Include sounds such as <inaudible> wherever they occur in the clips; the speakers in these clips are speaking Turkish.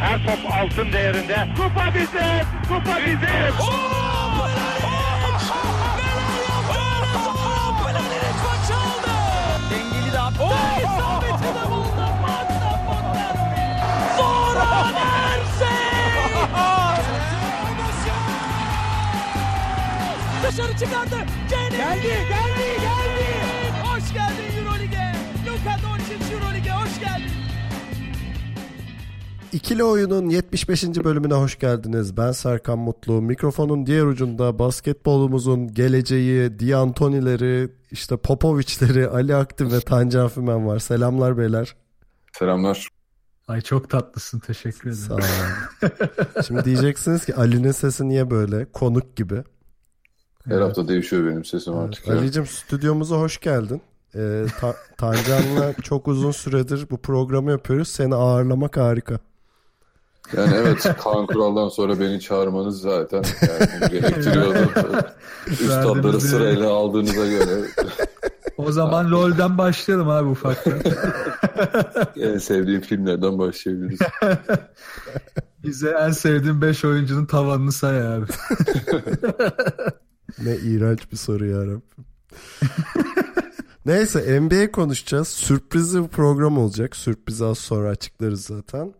Her top altın değerinde. Kupa bizim! Kupa bizim! Dengeli de attı. Dışarı çıkardı. Geldi, geldi, geldi. Hoş geldin Eurolig'e. Luka Doncic Eurolig'e hoş geldin. İkili Oyun'un 75. bölümüne hoş geldiniz. Ben Serkan Mutlu. Mikrofonun diğer ucunda basketbolumuzun geleceği, D'Antoni'leri, işte Popovic'leri, Ali Aktif ve Tancan Fümen var. Selamlar beyler. Selamlar. Ay çok tatlısın teşekkür Sağ ederim. olun. Şimdi diyeceksiniz ki Ali'nin sesi niye böyle? Konuk gibi. Her hafta değişiyor benim sesim artık. ya. Ali'cim stüdyomuza hoş geldin. Ee, Ta- Tancan'la çok uzun süredir bu programı yapıyoruz. Seni ağırlamak harika. Yani evet Kaan Kural'dan sonra beni çağırmanız zaten yani gerektiriyordu. <laughs> Üstadları sırayla aldığınıza göre O zaman LoL'den başlayalım abi ufaktan. <laughs> en sevdiğim filmlerden başlayabiliriz. <laughs> Bize en sevdiğim 5 oyuncunun tavanını say abi. Ne iğrenç bir soru ya Rabbim. Neyse NBA konuşacağız. Sürprizli bir program olacak. Sürprizi az sonra açıklarız zaten.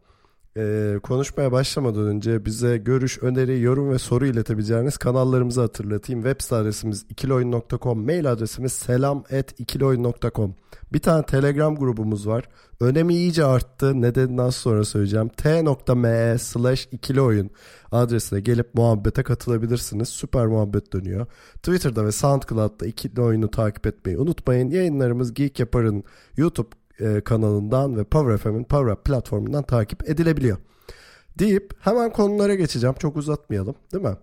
Ee, konuşmaya başlamadan önce bize görüş, öneri, yorum ve soru iletebileceğiniz kanallarımızı hatırlatayım. Web site adresimiz ikiloyun.com, mail adresimiz selam.ikiloyun.com. Bir tane Telegram grubumuz var. Önemi iyice arttı. Nedenini az sonra söyleyeceğim. t.me slash ikili oyun adresine gelip muhabbete katılabilirsiniz. Süper muhabbet dönüyor. Twitter'da ve SoundCloud'da ikili oyunu takip etmeyi unutmayın. Yayınlarımız Geek Yapar'ın YouTube e, kanalından ve Power FM'in Power Up platformundan takip edilebiliyor. Deyip hemen konulara geçeceğim. Çok uzatmayalım değil mi?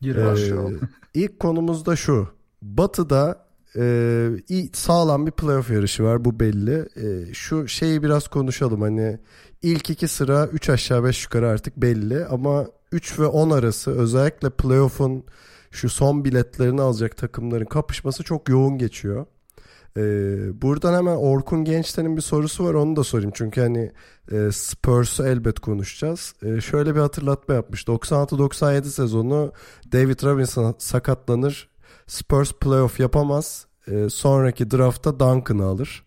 Gir Ee, <laughs> ilk konumuz da şu. Batı'da e, iyi, sağlam bir playoff yarışı var bu belli. E, şu şeyi biraz konuşalım hani ilk iki sıra 3 aşağı 5 yukarı artık belli ama 3 ve 10 arası özellikle playoff'un şu son biletlerini alacak takımların kapışması çok yoğun geçiyor. Ee, buradan hemen Orkun Gençler'in bir sorusu var onu da sorayım. Çünkü hani e, Spurs'u elbet konuşacağız. E, şöyle bir hatırlatma yapmış. 96-97 sezonu David Robinson sakatlanır. Spurs playoff yapamaz. E, sonraki draftta Duncan'ı alır.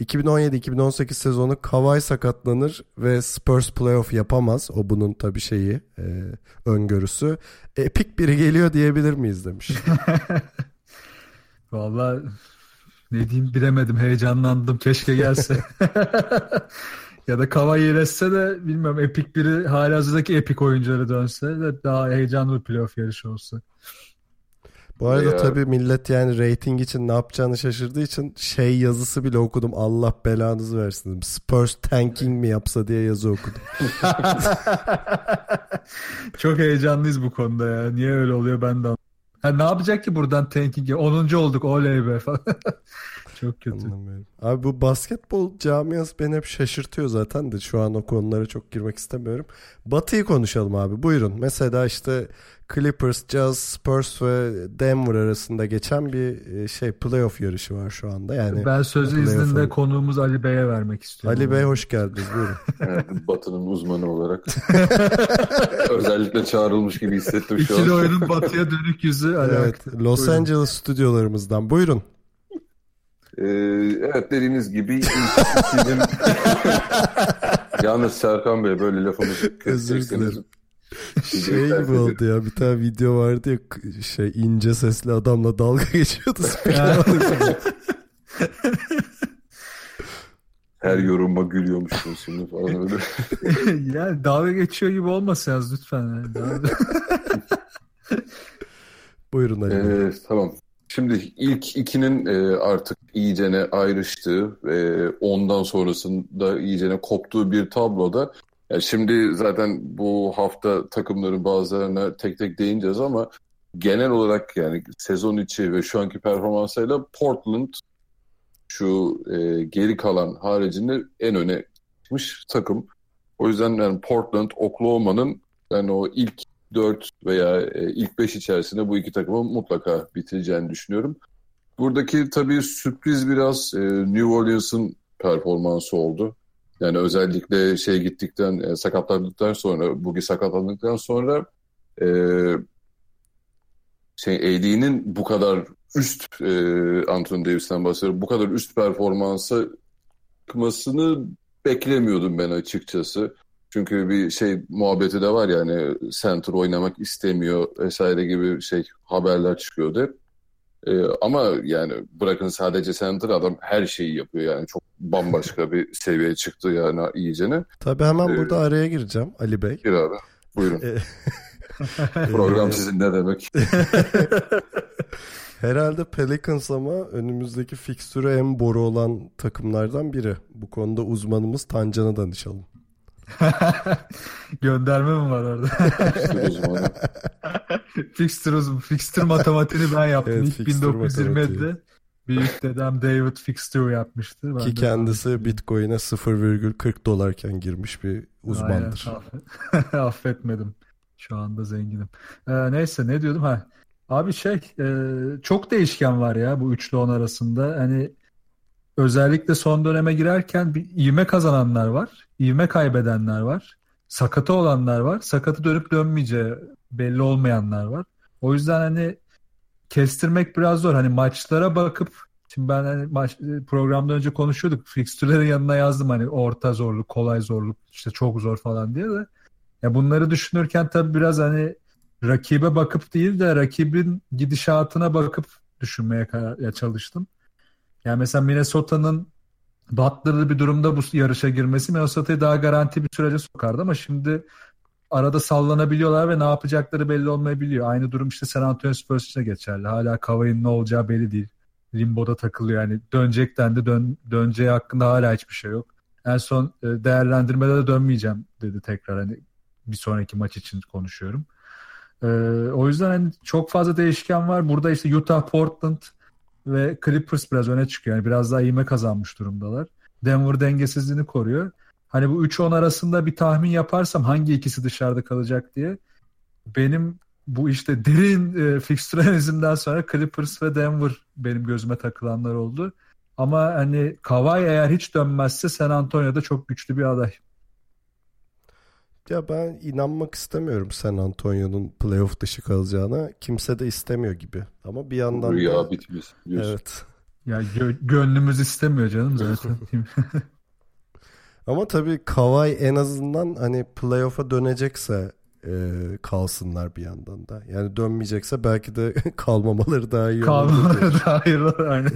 2017-2018 sezonu Kawhi sakatlanır ve Spurs playoff yapamaz. O bunun tabii şeyi e, öngörüsü. Epik biri geliyor diyebilir miyiz demiş. <laughs> Vallahi ne diyeyim bilemedim heyecanlandım keşke gelse. <laughs> ya da Kavai iyileşse de bilmiyorum epik biri halihazırdaki epik oyuncuları dönse de daha heyecanlı bir playoff yarışı olsa. Bu arada Ya. tabii millet yani rating için ne yapacağını şaşırdığı için şey yazısı bile okudum. Allah belanızı versin. Spurs tanking mi yapsa diye yazı okudum. <laughs> Çok heyecanlıyız bu konuda ya. Niye öyle oluyor ben de anlamadım. Ha, ne yapacak ki buradan tanking? 10. olduk oley be falan. <laughs> Çok kötü. Anlamıyorum. Abi bu basketbol camiası beni hep şaşırtıyor zaten de şu an o konulara çok girmek istemiyorum. Batı'yı konuşalım abi buyurun. Mesela işte Clippers, Jazz, Spurs ve Denver arasında geçen bir e, şey playoff yarışı var şu anda. Yani Ben sözü izninde konuğumuz Ali Bey'e vermek istiyorum. Ali Bey hoş geldiniz buyurun. <laughs> Batı'nın uzmanı olarak. <laughs> Özellikle çağrılmış gibi hissettim şu İkili an. oyunun batıya dönük yüzü Ali Evet Aktif. Los Buyurun. Angeles stüdyolarımızdan buyurun. Ee, evet dediğiniz gibi ikinin... <laughs> Yalnız Serkan Bey böyle lafımızı Özür dilerim. <laughs> Şey gibi oldu ya bir tane video vardı ya şey ince sesli adamla dalga <laughs> geçiyordu. Her yoruma gülüyormuşsunuz şimdi falan öyle. <laughs> yani dalga geçiyor gibi olmasanız lütfen. Yani. Buyurun Ali. Ee, tamam. Şimdi ilk ikinin e, artık iyicene ayrıştığı ve ondan sonrasında iyicene koptuğu bir tabloda ya şimdi zaten bu hafta takımların bazılarına tek tek değineceğiz ama genel olarak yani sezon içi ve şu anki performansıyla Portland şu e, geri kalan haricinde en öne çıkmış takım. O yüzden yani Portland, Oklahoma'nın yani o ilk 4 veya e, ilk 5 içerisinde bu iki takımı mutlaka bitireceğini düşünüyorum. Buradaki tabii sürpriz biraz e, New Orleans'ın performansı oldu. Yani özellikle şey gittikten, e, sakatlandıktan sonra, Bugi sakatlandıktan sonra e, şey AD'nin bu kadar üst e, Anthony Davis'ten bahsediyorum. Bu kadar üst performansa çıkmasını beklemiyordum ben açıkçası. Çünkü bir şey muhabbeti de var yani center oynamak istemiyor vesaire gibi şey haberler çıkıyordu hep. Ee, ama yani bırakın sadece center adam her şeyi yapıyor yani çok bambaşka bir seviyeye çıktı yani iyicene. Tabii hemen Ee, burada araya gireceğim Ali Bey. Gir abi buyurun. Ee, <laughs> Program sizin ne demek? <laughs> Herhalde Pelicans ama önümüzdeki fikstürü en boru olan takımlardan biri. Bu konuda uzmanımız Tancan'a danışalım. <laughs> Gönderme mi var orada? İşte <laughs> uzmanı. Fixture, fixture matematiğini ben yaptım. Evet, İlk fixture 1920'de matematiği. büyük dedem David Fixture yapmıştı. Ben Ki kendisi Bitcoin'e 0,40 dolarken girmiş bir uzmandır. Aynen, affet- <laughs> affetmedim. Şu anda zenginim. Ee, neyse ne diyordum ha. Abi şey e, çok değişken var ya bu üçlü on arasında. Hani özellikle son döneme girerken bir ivme kazananlar var. ivme kaybedenler var. Sakatı olanlar var. Sakatı dönüp dönmeyeceği belli olmayanlar var. O yüzden hani kestirmek biraz zor. Hani maçlara bakıp şimdi ben hani maç, programdan önce konuşuyorduk. Fikstürlerin yanına yazdım hani orta zorluk, kolay zorluk, işte çok zor falan diye de. Ya bunları düşünürken tabii biraz hani rakibe bakıp değil de rakibin gidişatına bakıp düşünmeye çalıştım. Yani mesela Minnesota'nın Butler'lı bir durumda bu yarışa girmesi Minnesota'yı daha garanti bir sürece sokardı ama şimdi arada sallanabiliyorlar ve ne yapacakları belli olmayabiliyor. Aynı durum işte San Antonio Spurs için geçerli. Hala Kawhi'nin ne olacağı belli değil. Limbo'da takılıyor yani. Dönecek dendi. Dön, döneceği hakkında hala hiçbir şey yok. En son e, değerlendirmede de dönmeyeceğim dedi tekrar. Hani bir sonraki maç için konuşuyorum. Ee, o yüzden hani çok fazla değişken var. Burada işte Utah, Portland ve Clippers biraz öne çıkıyor. Yani biraz daha ivme kazanmış durumdalar. Denver dengesizliğini koruyor. Hani bu 3-10 arasında bir tahmin yaparsam hangi ikisi dışarıda kalacak diye benim bu işte derin e, fixture analizinden sonra Clippers ve Denver benim gözüme takılanlar oldu. Ama hani Kawhi eğer hiç dönmezse San Antonio'da çok güçlü bir aday. Ya ben inanmak istemiyorum San Antonio'nun playoff dışı kalacağına. Kimse de istemiyor gibi. Ama bir yandan da Rüya bitmiş. diyorsun. evet. Ya gö- gönlümüz istemiyor canım zaten. <laughs> Ama tabii Kawhi en azından hani playoff'a dönecekse e, kalsınlar bir yandan da. Yani dönmeyecekse belki de <laughs> kalmamaları daha iyi olur. Kalmaları da hayırlı. Aynen.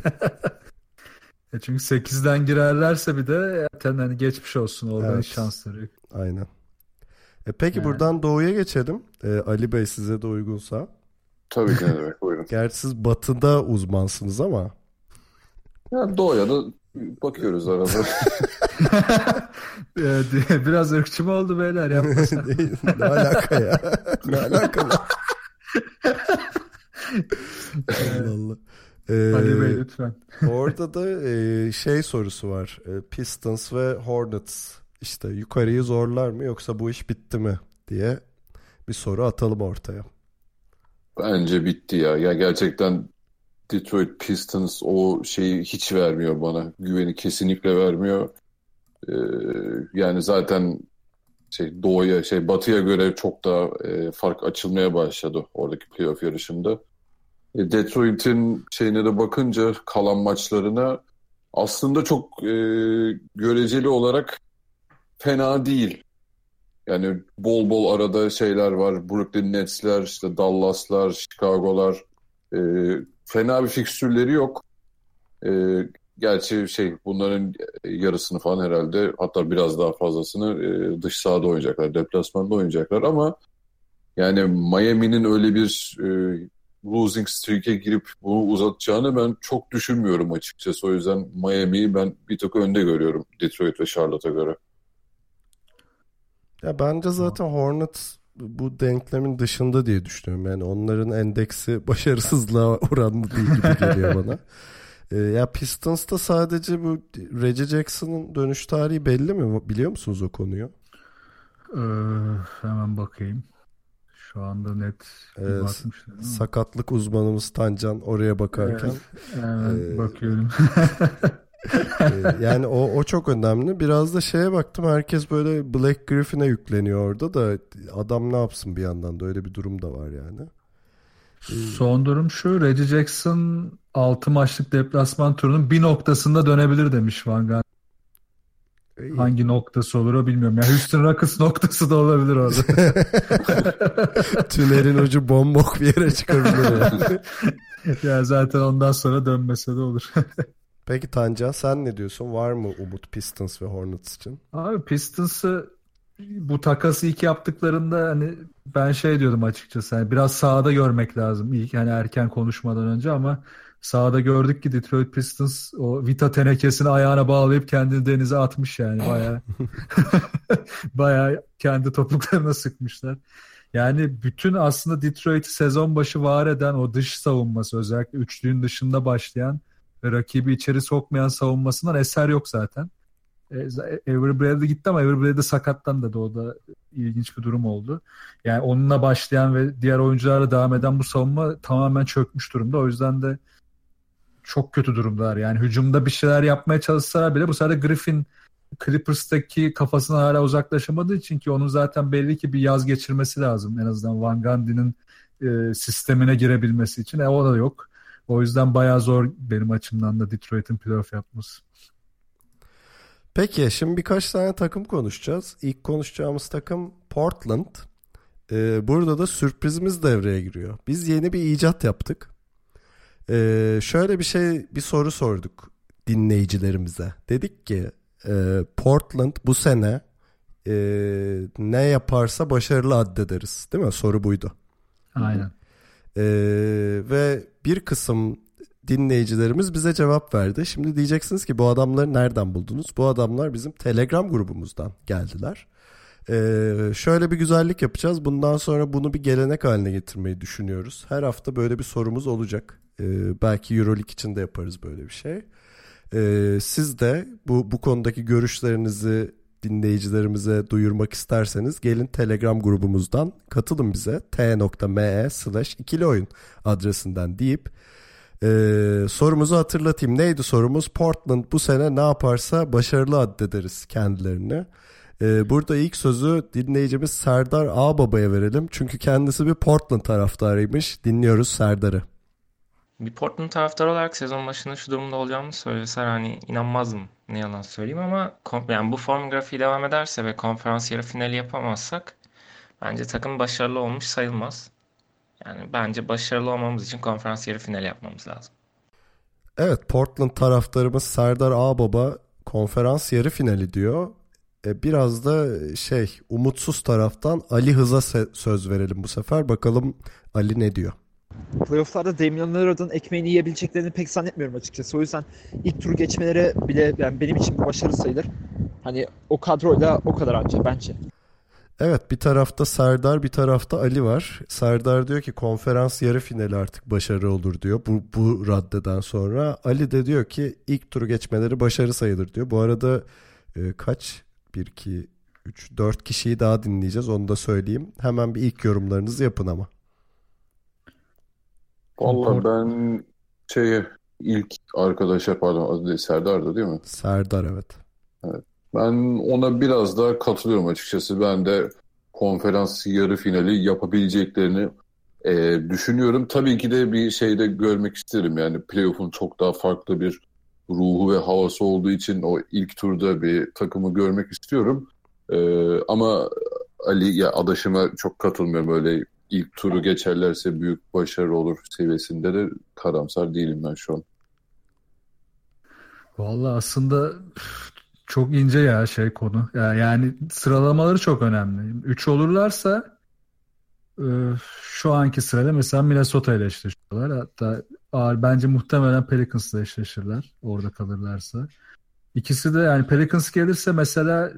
Ya çünkü 8'den girerlerse bir de zaten hani geçmiş olsun oradan Evet. şansları yok. Aynen. E peki Evet. buradan Doğu'ya geçelim. E, Ali Bey size de uygunsa. Tabii ki ne demek <laughs> buyurun. Gerçi siz batıda uzmansınız ama. Yani doğuya da bakıyoruz arada. <laughs> <laughs> Biraz ırkçı mı oldu beyler yapmasan. ne alaka ya? ne alaka? Allah Allah. Ee, Ali Bey lütfen. Orada da e, şey sorusu var. E, Pistons ve Hornets işte yukarıyı zorlar mı yoksa bu iş bitti mi diye bir soru atalım ortaya. Bence bitti ya. Ya gerçekten Detroit Pistons o şeyi hiç vermiyor bana. Güveni kesinlikle vermiyor. Ee, yani zaten şey doğuya şey batıya göre çok daha e, fark açılmaya başladı oradaki playoff yarışında. E, Detroit'in şeyine de bakınca kalan maçlarına aslında çok e, göreceli olarak fena değil. Yani bol bol arada şeyler var. Brooklyn Nets'ler, işte Dallas'lar, Chicago'lar. E, fena bir fikstürleri yok. E, gerçi şey bunların yarısını falan herhalde hatta biraz daha fazlasını e, dış sahada oynayacaklar. Deplasmanda oynayacaklar ama yani Miami'nin öyle bir e, losing streak'e girip bunu uzatacağını ben çok düşünmüyorum açıkçası. O yüzden Miami'yi ben bir tık önde görüyorum Detroit ve Charlotte'a göre. Ya bence zaten Hornets bu denklemin dışında diye düşünüyorum. Yani onların endeksi <laughs> başarısızlığa oranlı değil gibi geliyor bana. <laughs> E, ya Pistons'ta sadece bu Reggie Jackson'ın dönüş tarihi belli mi? Biliyor musunuz o konuyu? Ee, hemen bakayım. Şu anda net Ee, bakmıştım. Sakatlık uzmanımız Tancan oraya bakarken. Evet, hemen Ee, bakıyorum. <laughs> Ee, yani o, o çok önemli. Biraz da şeye baktım herkes böyle Black Griffin'e yükleniyor orada da adam ne yapsın bir yandan da öyle bir durum da var yani. Son durum şu. Reggie Jackson 6 maçlık deplasman turunun bir noktasında dönebilir demiş Van Gaal. İyi. Hangi noktası olur o bilmiyorum. Yani Houston Rockets <laughs> noktası da olabilir orada. <laughs> Tünelin ucu bombok bir yere çıkabilir yani. <laughs> ya zaten ondan sonra dönmese de olur. Peki Tancan sen ne diyorsun? Var mı umut Pistons ve Hornets için? Abi Pistons'ı bu takası ilk yaptıklarında hani ben şey diyordum açıkçası. Hani biraz sahada görmek lazım ilk hani erken konuşmadan önce ama sahada gördük ki Detroit Pistons o Vita tenekesini ayağına bağlayıp kendini denize atmış yani bayağı. <laughs> <laughs> bayağı kendi topuklarına sıkmışlar. Yani bütün aslında Detroit'i sezon başı var eden o dış savunması özellikle üçlüğün dışında başlayan rakibi içeri sokmayan savunmasından eser yok zaten. E, Avery Bradley gitti ama Avery Bradley sakatlandı o da ilginç bir durum oldu. Yani onunla başlayan ve diğer oyuncularla devam eden bu savunma tamamen çökmüş durumda. O yüzden de çok kötü durumdalar. Yani hücumda bir şeyler yapmaya çalışsalar bile bu sefer Griffin Clippers'taki kafasına hala uzaklaşamadığı için ki onun zaten belli ki bir yaz geçirmesi lazım. En azından Van Gundy'nin e, sistemine girebilmesi için. E o da yok. O yüzden bayağı zor benim açımdan da Detroit'in playoff yapması. Peki şimdi birkaç tane takım konuşacağız. İlk konuşacağımız takım Portland. Ee, burada da sürprizimiz devreye giriyor. Biz yeni bir icat yaptık. Ee, şöyle bir şey bir soru sorduk dinleyicilerimize. Dedik ki e, Portland bu sene e, ne yaparsa başarılı addederiz. Değil mi? Soru buydu. Aynen. Ee, ve bir kısım dinleyicilerimiz bize cevap verdi. Şimdi diyeceksiniz ki bu adamları nereden buldunuz? Bu adamlar bizim Telegram grubumuzdan geldiler. Ee, şöyle bir güzellik yapacağız. Bundan sonra bunu bir gelenek haline getirmeyi düşünüyoruz. Her hafta böyle bir sorumuz olacak. Ee, belki Euroleague için de yaparız böyle bir şey. Ee, siz de bu bu konudaki görüşlerinizi dinleyicilerimize duyurmak isterseniz gelin Telegram grubumuzdan katılın bize t.me slash ikili adresinden deyip e, sorumuzu hatırlatayım. Neydi sorumuz? Portland bu sene ne yaparsa başarılı addederiz kendilerini. E, burada ilk sözü dinleyicimiz Serdar Ağbaba'ya verelim. Çünkü kendisi bir Portland taraftarıymış. Dinliyoruz Serdar'ı. Bir Portland taraftarı olarak sezon başında şu durumda olacağımı söyleseler hani inanmazdım ne yalan söyleyeyim ama yani bu form grafiği devam ederse ve konferans yarı finali yapamazsak bence takım başarılı olmuş sayılmaz. Yani bence başarılı olmamız için konferans yarı finali yapmamız lazım. Evet Portland taraftarımız Serdar Ağbaba konferans yarı finali diyor. E, biraz da şey umutsuz taraftan Ali Hız'a söz verelim bu sefer. Bakalım Ali ne diyor? Playoff'larda Damian Lillard'ın ekmeğini yiyebileceklerini pek zannetmiyorum açıkçası. O yüzden ilk turu geçmeleri bile yani benim için bir başarı sayılır. Hani o kadroyla o kadar anca bence. Evet bir tarafta Serdar bir tarafta Ali var. Serdar diyor ki konferans yarı finali artık başarı olur diyor bu, bu raddeden sonra. Ali de diyor ki ilk turu geçmeleri başarı sayılır diyor. Bu arada e, kaç? 1, 2, 3, 4 kişiyi daha dinleyeceğiz onu da söyleyeyim. Hemen bir ilk yorumlarınızı yapın ama. Valla ben şeye ilk arkadaşa pardon adı Serdar'dı değil mi? Serdar evet. Evet. Ben ona biraz daha katılıyorum açıkçası. Ben de konferans yarı finali yapabileceklerini e, düşünüyorum. Tabii ki de bir şeyde görmek isterim. Yani playoff'un çok daha farklı bir ruhu ve havası olduğu için o ilk turda bir takımı görmek istiyorum. E, ama Ali ya adaşıma çok katılmıyorum. Öyle ilk turu geçerlerse büyük başarı olur seviyesinde de karamsar değilim ben şu an. Vallahi aslında çok ince ya şey konu. Yani sıralamaları çok önemli. Üç olurlarsa e, şu anki sırada mesela Minnesota ile eşleşiyorlar. Hatta ağır, bence muhtemelen Pelicans ile eşleşirler. Orada kalırlarsa. İkisi de yani Pelicans gelirse mesela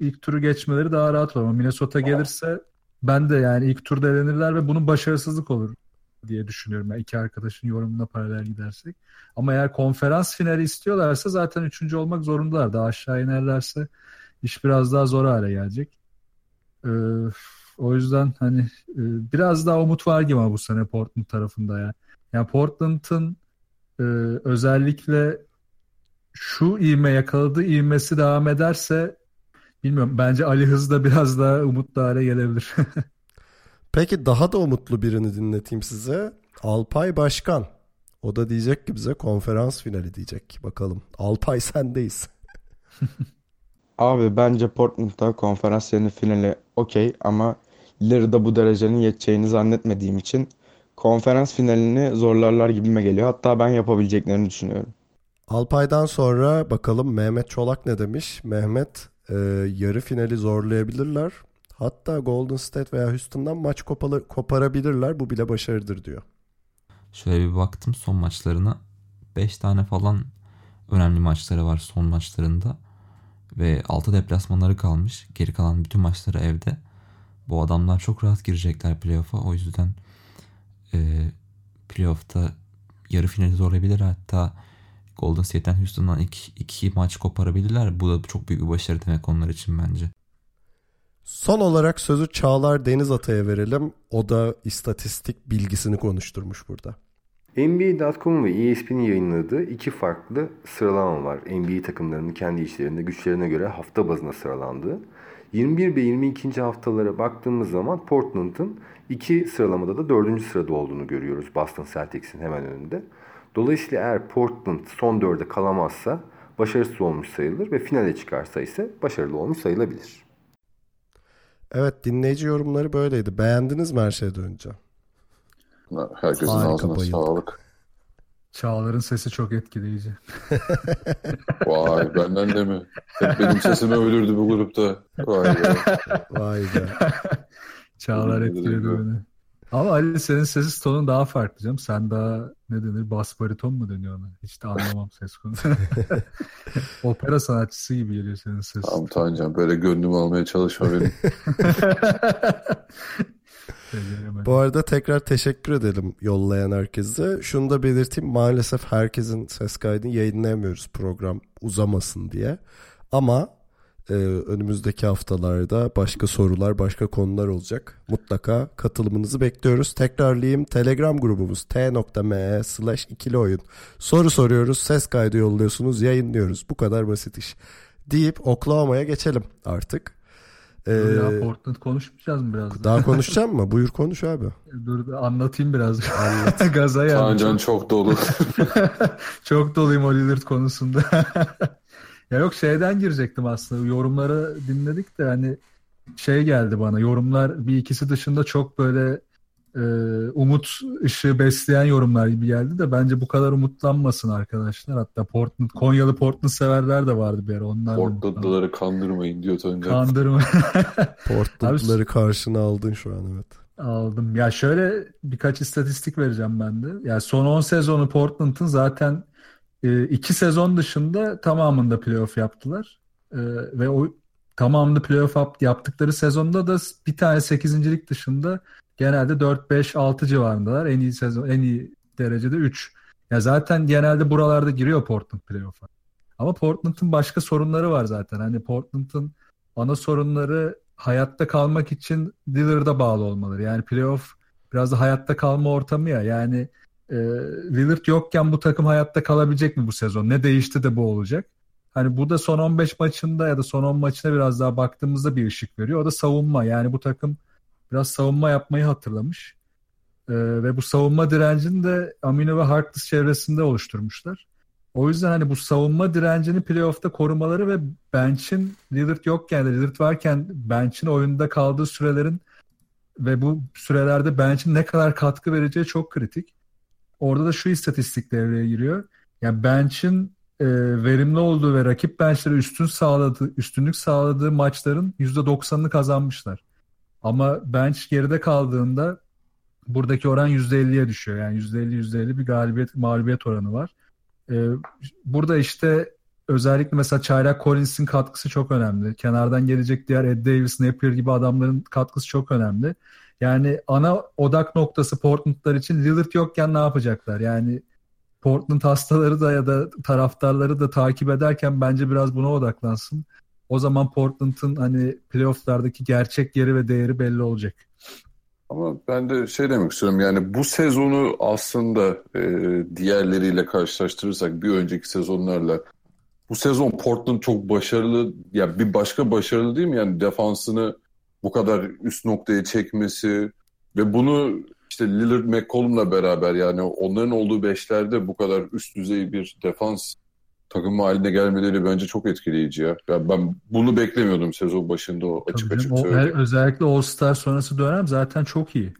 ilk turu geçmeleri daha rahat olur. Ama Minnesota gelirse ben de yani ilk turda elenirler ve bunun başarısızlık olur diye düşünüyorum. Yani iki arkadaşın yorumuna paralel gidersek. Ama eğer konferans finali istiyorlarsa zaten üçüncü olmak zorundalar. Daha aşağı inerlerse iş biraz daha zor hale gelecek. Ee, o yüzden hani e, biraz daha umut var gibi bu sene Portland tarafında ya. Yani Portland'ın e, özellikle şu ivme yakaladığı ivmesi devam ederse bilmiyorum bence Ali Hız da biraz daha umutlu hale gelebilir. <laughs> Peki daha da umutlu birini dinleteyim size. Alpay Başkan. O da diyecek ki bize konferans finali diyecek. Bakalım. Alpay sendeyiz. <laughs> Abi bence Portland'da konferans yerine finali okey ama Lillard'a bu derecenin yeteceğini zannetmediğim için konferans finalini zorlarlar gibime geliyor. Hatta ben yapabileceklerini düşünüyorum. Alpay'dan sonra bakalım Mehmet Çolak ne demiş? Mehmet e, yarı finali zorlayabilirler. Hatta Golden State veya Houston'dan maç kopalı, koparabilirler. Bu bile başarıdır diyor. Şöyle bir baktım son maçlarına. 5 tane falan önemli maçları var son maçlarında. Ve 6 deplasmanları kalmış. Geri kalan bütün maçları evde. Bu adamlar çok rahat girecekler playoff'a. O yüzden e, playoff'ta yarı finali zorlayabilir. Hatta Golden State'ten Houston'dan iki, iki maç koparabilirler. Bu da çok büyük bir başarı demek onlar için bence. Son olarak sözü Çağlar Deniz Atay'a verelim. O da istatistik bilgisini konuşturmuş burada. NBA.com ve ESPN'in yayınladığı iki farklı sıralama var. NBA takımlarının kendi işlerinde güçlerine göre hafta bazına sıralandığı. 21 ve 22. haftalara baktığımız zaman Portland'ın iki sıralamada da dördüncü sırada olduğunu görüyoruz Boston Celtics'in hemen önünde. Dolayısıyla eğer Portland son dörde kalamazsa başarısız olmuş sayılır ve finale çıkarsa ise başarılı olmuş sayılabilir. Evet dinleyici yorumları böyleydi. Beğendiniz mi her şeyden önce? Herkesin Harika, ağzına bayıldım. sağlık. Çağlar'ın sesi çok etkileyici. <laughs> Vay benden de mi? Hep benim sesimi övülürdü bu grupta. Vay be. Vay be. <laughs> Çağlar etkiledi beni. Ama Ali senin ses tonun daha farklı canım. Sen daha ne denir bas bariton mu deniyor ona? Hiç de anlamam ses konusu. <laughs> Opera sanatçısı gibi geliyor senin sesin. Tamam Tancan böyle gönlümü almaya çalışma benim. <laughs> Bu arada tekrar teşekkür edelim yollayan herkese. Şunu da belirteyim maalesef herkesin ses kaydını yayınlayamıyoruz program uzamasın diye. Ama e, önümüzdeki haftalarda başka sorular, başka konular olacak. Mutlaka katılımınızı bekliyoruz. Tekrarlayayım Telegram grubumuz t.me slash ikili oyun. Soru soruyoruz, ses kaydı yolluyorsunuz, yayınlıyoruz. Bu kadar basit iş. Deyip Oklahoma'ya geçelim artık. Ee, ya Portland konuşmayacağız mı biraz? daha <laughs> konuşacağım mı? Buyur konuş abi. Dur anlatayım biraz. <laughs> Gaza geldim. Tancan çok dolu. <laughs> Çok doluyum o Lillard konusunda. Ya yok şeyden girecektim aslında. Yorumları dinledik de hani şey geldi bana. Yorumlar bir ikisi dışında çok böyle e, umut ışığı besleyen yorumlar gibi geldi de bence bu kadar umutlanmasın arkadaşlar. Hatta Portland, Konyalı Portland severler de vardı bir ara. Onlar. Portland'lıları kandırmayın diyor Tancan. Kandırma. <laughs> Portland'ları karşına aldın şu an evet. Aldım. Ya şöyle birkaç istatistik vereceğim ben de. Ya son 10 sezonu Portland'ın zaten e, iki sezon dışında tamamında playoff yaptılar. E, ve o tamamında playoff yap- yaptıkları sezonda da bir tane 8. dışında genelde 4-5-6 civarındalar. En iyi sezon, en iyi derecede 3. Ya zaten genelde buralarda giriyor Portland playoff'a. Ama Portland'ın başka sorunları var zaten. Hani Portland'ın ana sorunları hayatta kalmak için Lillard'a bağlı olmaları. Yani playoff biraz da hayatta kalma ortamı ya. Yani e, Lillard yokken bu takım hayatta kalabilecek mi bu sezon? Ne değişti de bu olacak? Hani bu da son 15 maçında ya da son 10 maçına biraz daha baktığımızda bir ışık veriyor. O da savunma. Yani bu takım biraz savunma yapmayı hatırlamış. E, ve bu savunma direncini de Amino ve Harkless çevresinde oluşturmuşlar. O yüzden hani bu savunma direncini playoff'ta korumaları ve bench'in Lillard yokken de Lillard varken bench'in oyunda kaldığı sürelerin ve bu sürelerde bench'in ne kadar katkı vereceği çok kritik. Orada da şu istatistik devreye giriyor. Yani bench'in e, verimli olduğu ve rakip bench'lere üstün sağladığı, üstünlük sağladığı maçların %90'ını kazanmışlar. Ama bench geride kaldığında buradaki oran %50'ye düşüyor. Yani %50 %50 bir galibiyet mağlubiyet oranı var. Ee, burada işte özellikle mesela Çaylak Collins'in katkısı çok önemli. Kenardan gelecek diğer Ed Davis, Napier gibi adamların katkısı çok önemli. Yani ana odak noktası Portland'lar için Lillard yokken ne yapacaklar? Yani Portland hastaları da ya da taraftarları da takip ederken bence biraz buna odaklansın. O zaman Portland'ın hani playoff'lardaki gerçek yeri ve değeri belli olacak. Ama ben de şey demek istiyorum yani bu sezonu aslında e, diğerleriyle karşılaştırırsak bir önceki sezonlarla bu sezon Portland çok başarılı ya bir başka başarılı değil mi? Yani defansını bu kadar üst noktaya çekmesi ve bunu işte Lillard McCollum'la beraber yani onların olduğu beşlerde bu kadar üst düzey bir defans takımı haline gelmeleri bence çok etkileyici ya. Yani ben bunu beklemiyordum sezon başında o açık Tabii açık o- söyleyeyim. özellikle All-Star sonrası dönem zaten çok iyi.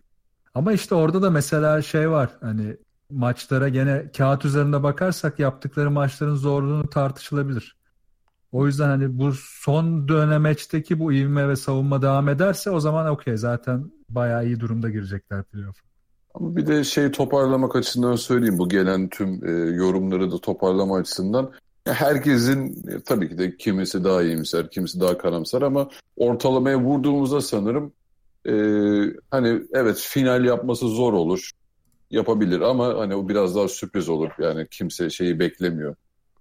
Ama işte orada da mesela şey var hani maçlara gene kağıt üzerinde bakarsak yaptıkları maçların zorluğunu tartışılabilir. O yüzden hani bu son dönemeçteki bu ivme ve savunma devam ederse o zaman okey zaten bayağı iyi durumda girecekler playoff. Ama bir de şey toparlamak açısından söyleyeyim bu gelen tüm e, yorumları da toparlama açısından herkesin e, tabii ki de kimisi daha iyimser, kimisi daha karamsar ama ortalamaya vurduğumuzda sanırım e, hani evet final yapması zor olur. Yapabilir ama hani o biraz daha sürpriz olur. Yani kimse şeyi beklemiyor.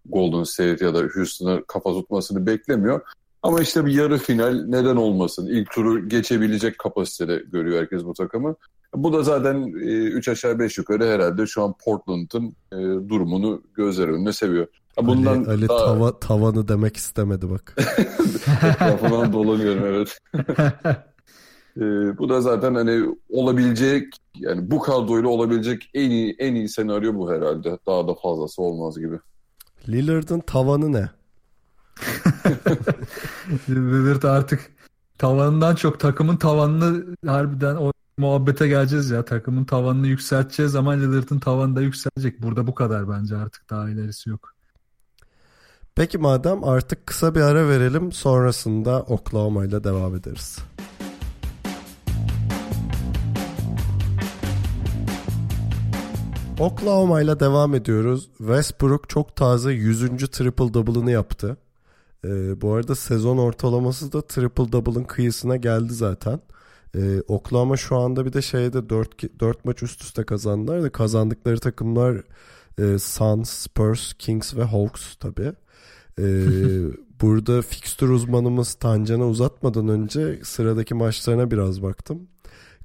Golden State ya da Houston'a kafa tutmasını beklemiyor. Ama işte bir yarı final neden olmasın? İlk turu geçebilecek kapasitede görüyor herkes bu takımı. Bu da zaten 3 aşağı 5 yukarı herhalde şu an Portland'ın e, durumunu gözler önüne seviyor. Ha, Bundan Ali, Ali daha tava, tavanı demek istemedi bak. <laughs> <laughs> etrafından dolanıyorum evet. <laughs> E, bu da zaten hani olabilecek yani bu kadroyla olabilecek en iyi en iyi senaryo bu herhalde. Daha da fazlası olmaz gibi. Lillard'ın tavanı ne? <laughs> Lillard artık tavanından çok takımın tavanını harbiden o muhabbete geleceğiz ya. Takımın tavanını yükselteceğiz ama Lillard'ın tavanı da yükselecek. Burada bu kadar bence artık daha ilerisi yok. Peki madem artık kısa bir ara verelim sonrasında Oklahoma ile devam ederiz. Oklahoma ile devam ediyoruz. Westbrook çok taze 100. triple double'ını yaptı. Ee, bu arada sezon ortalaması da triple double'ın kıyısına geldi zaten. Ee, Oklahoma şu anda bir de şeyde 4, 4 maç üst üste kazandılar da kazandıkları takımlar e, Suns, Spurs, Kings ve Hawks tabii. Ee, <laughs> burada fixture uzmanımız Tancan'a uzatmadan önce sıradaki maçlarına biraz baktım.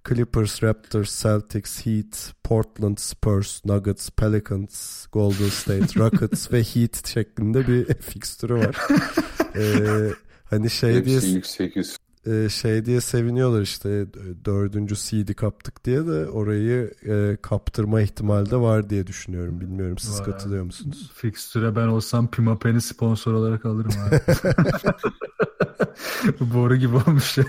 Clippers, Raptors, Celtics, Heat, Portland, Spurs, Nuggets, Pelicans, Golden State, Rockets ve Heat şeklinde bir <laughs> fixtürü var. <laughs> Ee, hani şey diye Hepsi ilk 8. e, şey diye seviniyorlar işte e, dördüncü seed'i kaptık diye de orayı e, kaptırma ihtimali de var diye düşünüyorum. Bilmiyorum siz Var. katılıyor musunuz? Fixtüre ben olsam Pima Pen'i sponsor olarak alırım abi. <laughs> Boru gibi olmuş ya.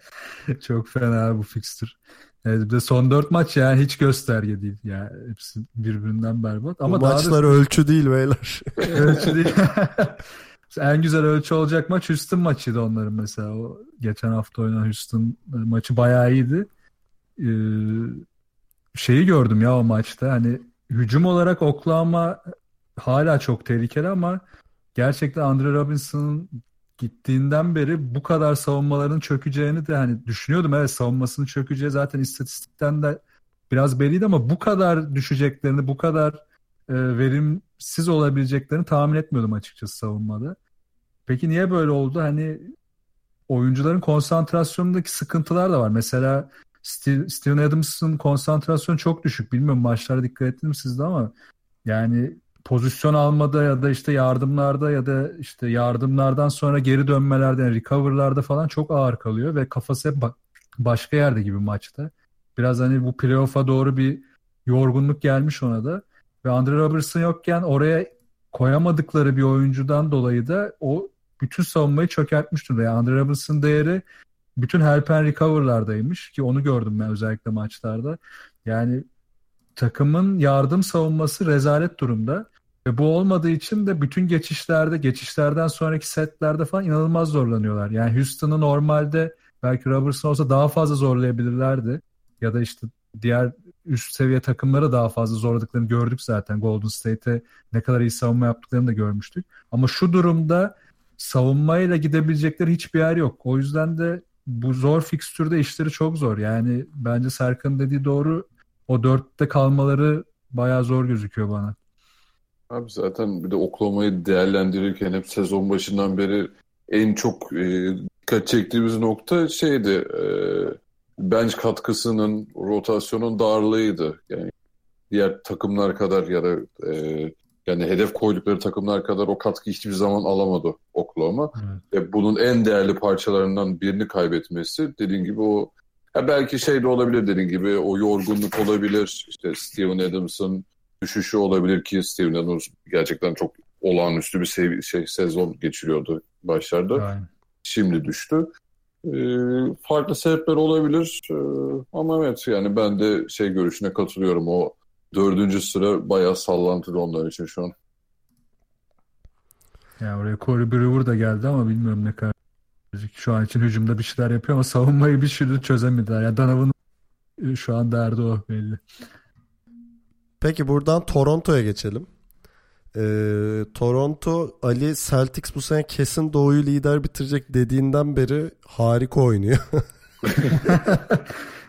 <laughs> Çok fena bu fixtür. Evet, bir de son dört maç yani hiç gösterge değil. Yani hepsi birbirinden berbat. Ama Bu daha da maçlar ölçü değil beyler. ölçü değil. <laughs> En güzel ölçü olacak maç Houston maçıydı onların mesela. O geçen hafta oynanan Houston maçı bayağı iyiydi. Ee, şeyi gördüm ya o maçta. Hani hücum olarak Oklahoma hala çok tehlikeli ama gerçekten Andre Robinson'ın gittiğinden beri bu kadar savunmaların çökeceğini de hani düşünüyordum. Evet savunmasının çökeceği zaten istatistikten de biraz belliydi ama bu kadar düşeceklerini, bu kadar e, verimsiz olabileceklerini tahmin etmiyordum açıkçası savunmada. Peki niye böyle oldu? Hani oyuncuların konsantrasyonundaki sıkıntılar da var. Mesela Steve- Steven Adams'ın konsantrasyonu çok düşük. Bilmiyorum maçlara dikkat ettiniz mi siz de ama yani pozisyon almada ya da işte yardımlarda ya da işte yardımlardan sonra geri dönmelerde yani recover'larda falan çok ağır kalıyor ve kafası hep ba- başka yerde gibi maçta. Biraz hani bu playoff'a doğru bir yorgunluk gelmiş ona da. Ve Andre Robertson yokken oraya koyamadıkları bir oyuncudan dolayı da o bütün savunmayı çökertmiş durumda. Yani Andre Robertson'ın değeri bütün help and recover'lardaymış ki onu gördüm ben özellikle maçlarda. Yani takımın yardım savunması rezalet durumda. Ve bu olmadığı için de bütün geçişlerde, geçişlerden sonraki setlerde falan inanılmaz zorlanıyorlar. Yani Houston'ı normalde belki Robertson olsa daha fazla zorlayabilirlerdi. Ya da işte diğer üst seviye takımlara daha fazla zorladıklarını gördük zaten. Golden State'e ne kadar iyi savunma yaptıklarını da görmüştük. Ama şu durumda savunmayla gidebilecekleri hiçbir yer yok. O yüzden de bu zor fikstürde işleri çok zor. Yani bence Serkan dediği doğru. O dörtte kalmaları bayağı zor gözüküyor bana. Abi zaten bir de Oklahoma'yı değerlendirirken hep sezon başından beri en çok e, dikkat çektiğimiz nokta şeydi e, bench katkısının rotasyonun darlığıydı. Yani diğer takımlar kadar ya da e, Yani hedef koydukları takımlar kadar o katkı hiçbir zaman alamadı Oklahoma. Evet. Ve bunun en değerli parçalarından birini kaybetmesi dediğin gibi o ya belki şey de olabilir dediğin gibi o yorgunluk olabilir. İşte Steven Adams'ın düşüşü olabilir ki Steven Adams gerçekten çok olağanüstü bir sev- şey sezon geçiriyordu başlarda. Aynen. Şimdi düştü. Ee, farklı sebepler olabilir Ee, ama evet yani ben de şey görüşüne katılıyorum. O dördüncü sıra bayağı sallantılı onlar için şu an. Yani oraya Corey Brewer da geldi ama bilmiyorum ne kadar şu an için hücumda bir şeyler yapıyor ama savunmayı bir türlü çözemediler. Yani Donovan'ın şu an derdi o belli. Peki buradan Toronto'ya geçelim. Ee, Toronto Ali Celtics bu sene kesin doğuyu lider bitirecek dediğinden beri harika oynuyor. <laughs>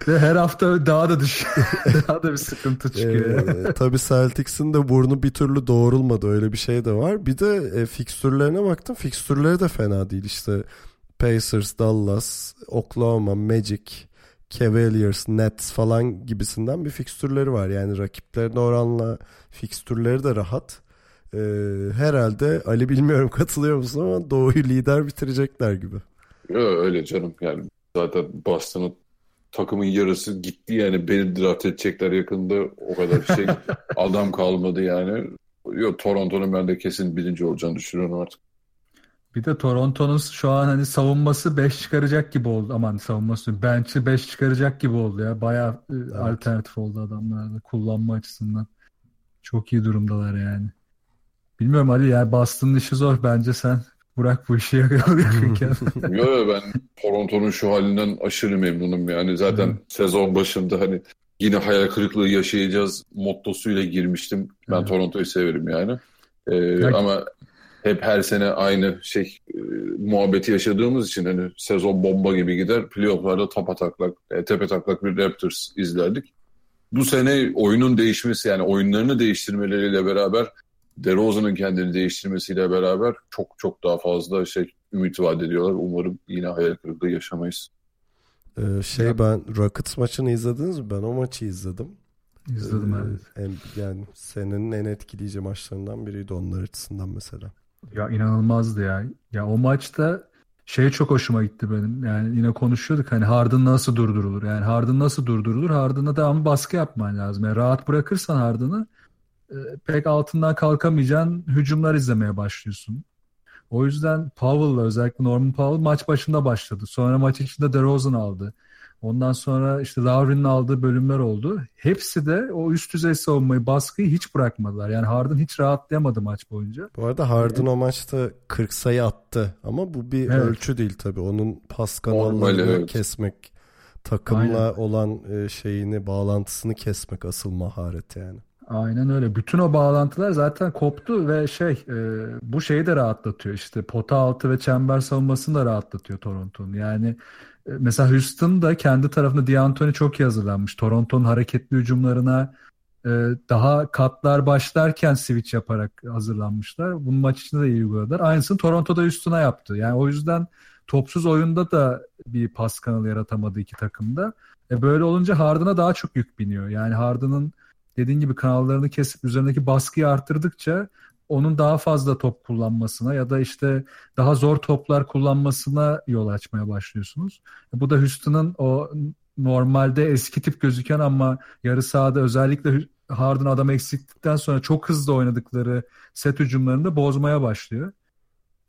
Ve her hafta daha da düş <laughs> daha da bir sıkıntı çıkıyor. Ee, tabii Celtics'in de burnu bir türlü doğrulmadı öyle bir şey de var. Bir de e, fikstürlerine baktım. Fikstürleri de fena değil işte. Pacers, Dallas, Oklahoma, Magic, Cavaliers, Nets falan gibisinden bir fikstürleri var. Yani rakiplerine oranla fikstürleri de rahat. Ee, herhalde Ali bilmiyorum <laughs> katılıyor musun ama Doğu'yu lider bitirecekler gibi. Ya öyle canım yani zaten Boston'ın takımın yarısı gitti yani beni draft edecekler yakında o kadar şey <laughs> adam kalmadı yani. Yok Toronto'nun ben de kesin birinci olacağını düşünüyorum artık. Bir de Toronto'nun şu an hani savunması 5 çıkaracak gibi oldu. Aman savunması bench'i 5 çıkaracak gibi oldu ya. Bayağı e, alternatif oldu adamlar da kullanma açısından. Çok iyi durumdalar yani. Bilmiyorum Ali yani Boston'ın işi zor. Bence sen bırak bu işi yakınken. <laughs> Yo, yo, ben Toronto'nun şu halinden aşırı memnunum yani. Zaten sezon başında hani yine hayal kırıklığı yaşayacağız mottosuyla girmiştim. Ben Evet. Toronto'yu severim yani. Ee, ama hep her sene aynı şey e, muhabbeti yaşadığımız için hani sezon bomba gibi gider. Playoff'larda tapataklak, e, tepe taklak bir Raptors izlerdik. Bu sene oyunun değişmesi yani oyunlarını değiştirmeleriyle beraber DeRozan'ın kendini değiştirmesiyle beraber çok çok daha fazla şey ümit vaat ediyorlar. Umarım yine hayal kırıklığı yaşamayız. Ee, şey ben Rockets maçını izlediniz mi? Ben o maçı izledim. İzledim Ee, evet. en- yani senenin en etkileyici maçlarından biriydi onlar açısından mesela. Ya inanılmazdı ya. Ya o maçta şey çok hoşuma gitti benim. Yani yine konuşuyorduk hani Harden nasıl durdurulur? Yani Harden nasıl durdurulur? Harden'a devamlı baskı yapman lazım. Yani rahat bırakırsan Harden'ı pek altından kalkamayacağın hücumlar izlemeye başlıyorsun. O yüzden Powell'la özellikle Norman Powell maç başında başladı. Sonra maç içinde DeRozan aldı. Ondan sonra işte Lowry'nin aldığı bölümler oldu. Hepsi de o üst düzey savunmayı, baskıyı hiç bırakmadılar. Yani Harden hiç rahatlayamadı maç boyunca. Bu arada Harden o maçta 40 sayı attı ama bu bir Evet. ölçü değil tabii. Onun pas kanallarını evet. kesmek, takımla Aynen. olan e, şeyini, bağlantısını kesmek asıl maharet yani. Aynen öyle. Bütün o bağlantılar zaten koptu ve şey e, bu şeyi de rahatlatıyor. İşte pota altı ve çember savunmasını da rahatlatıyor Toronto'nun. Yani e, mesela Houston kendi tarafında D'Antoni çok iyi hazırlanmış. Toronto'nun hareketli hücumlarına e, daha katlar başlarken switch yaparak hazırlanmışlar. Bunun maç içinde de iyi uyguladılar. Aynısını Toronto'da Houston'a yaptı. Yani o yüzden topsuz oyunda da bir pas kanalı yaratamadı iki takımda. E böyle olunca Harden'a daha çok yük biniyor. Yani Harden'ın dediğin gibi kanallarını kesip üzerindeki baskıyı arttırdıkça onun daha fazla top kullanmasına ya da işte daha zor toplar kullanmasına yol açmaya başlıyorsunuz. Bu da Houston'ın o normalde eski tip gözüken ama yarı sahada özellikle Harden adam eksiklikten sonra çok hızlı oynadıkları set hücumlarını da bozmaya başlıyor.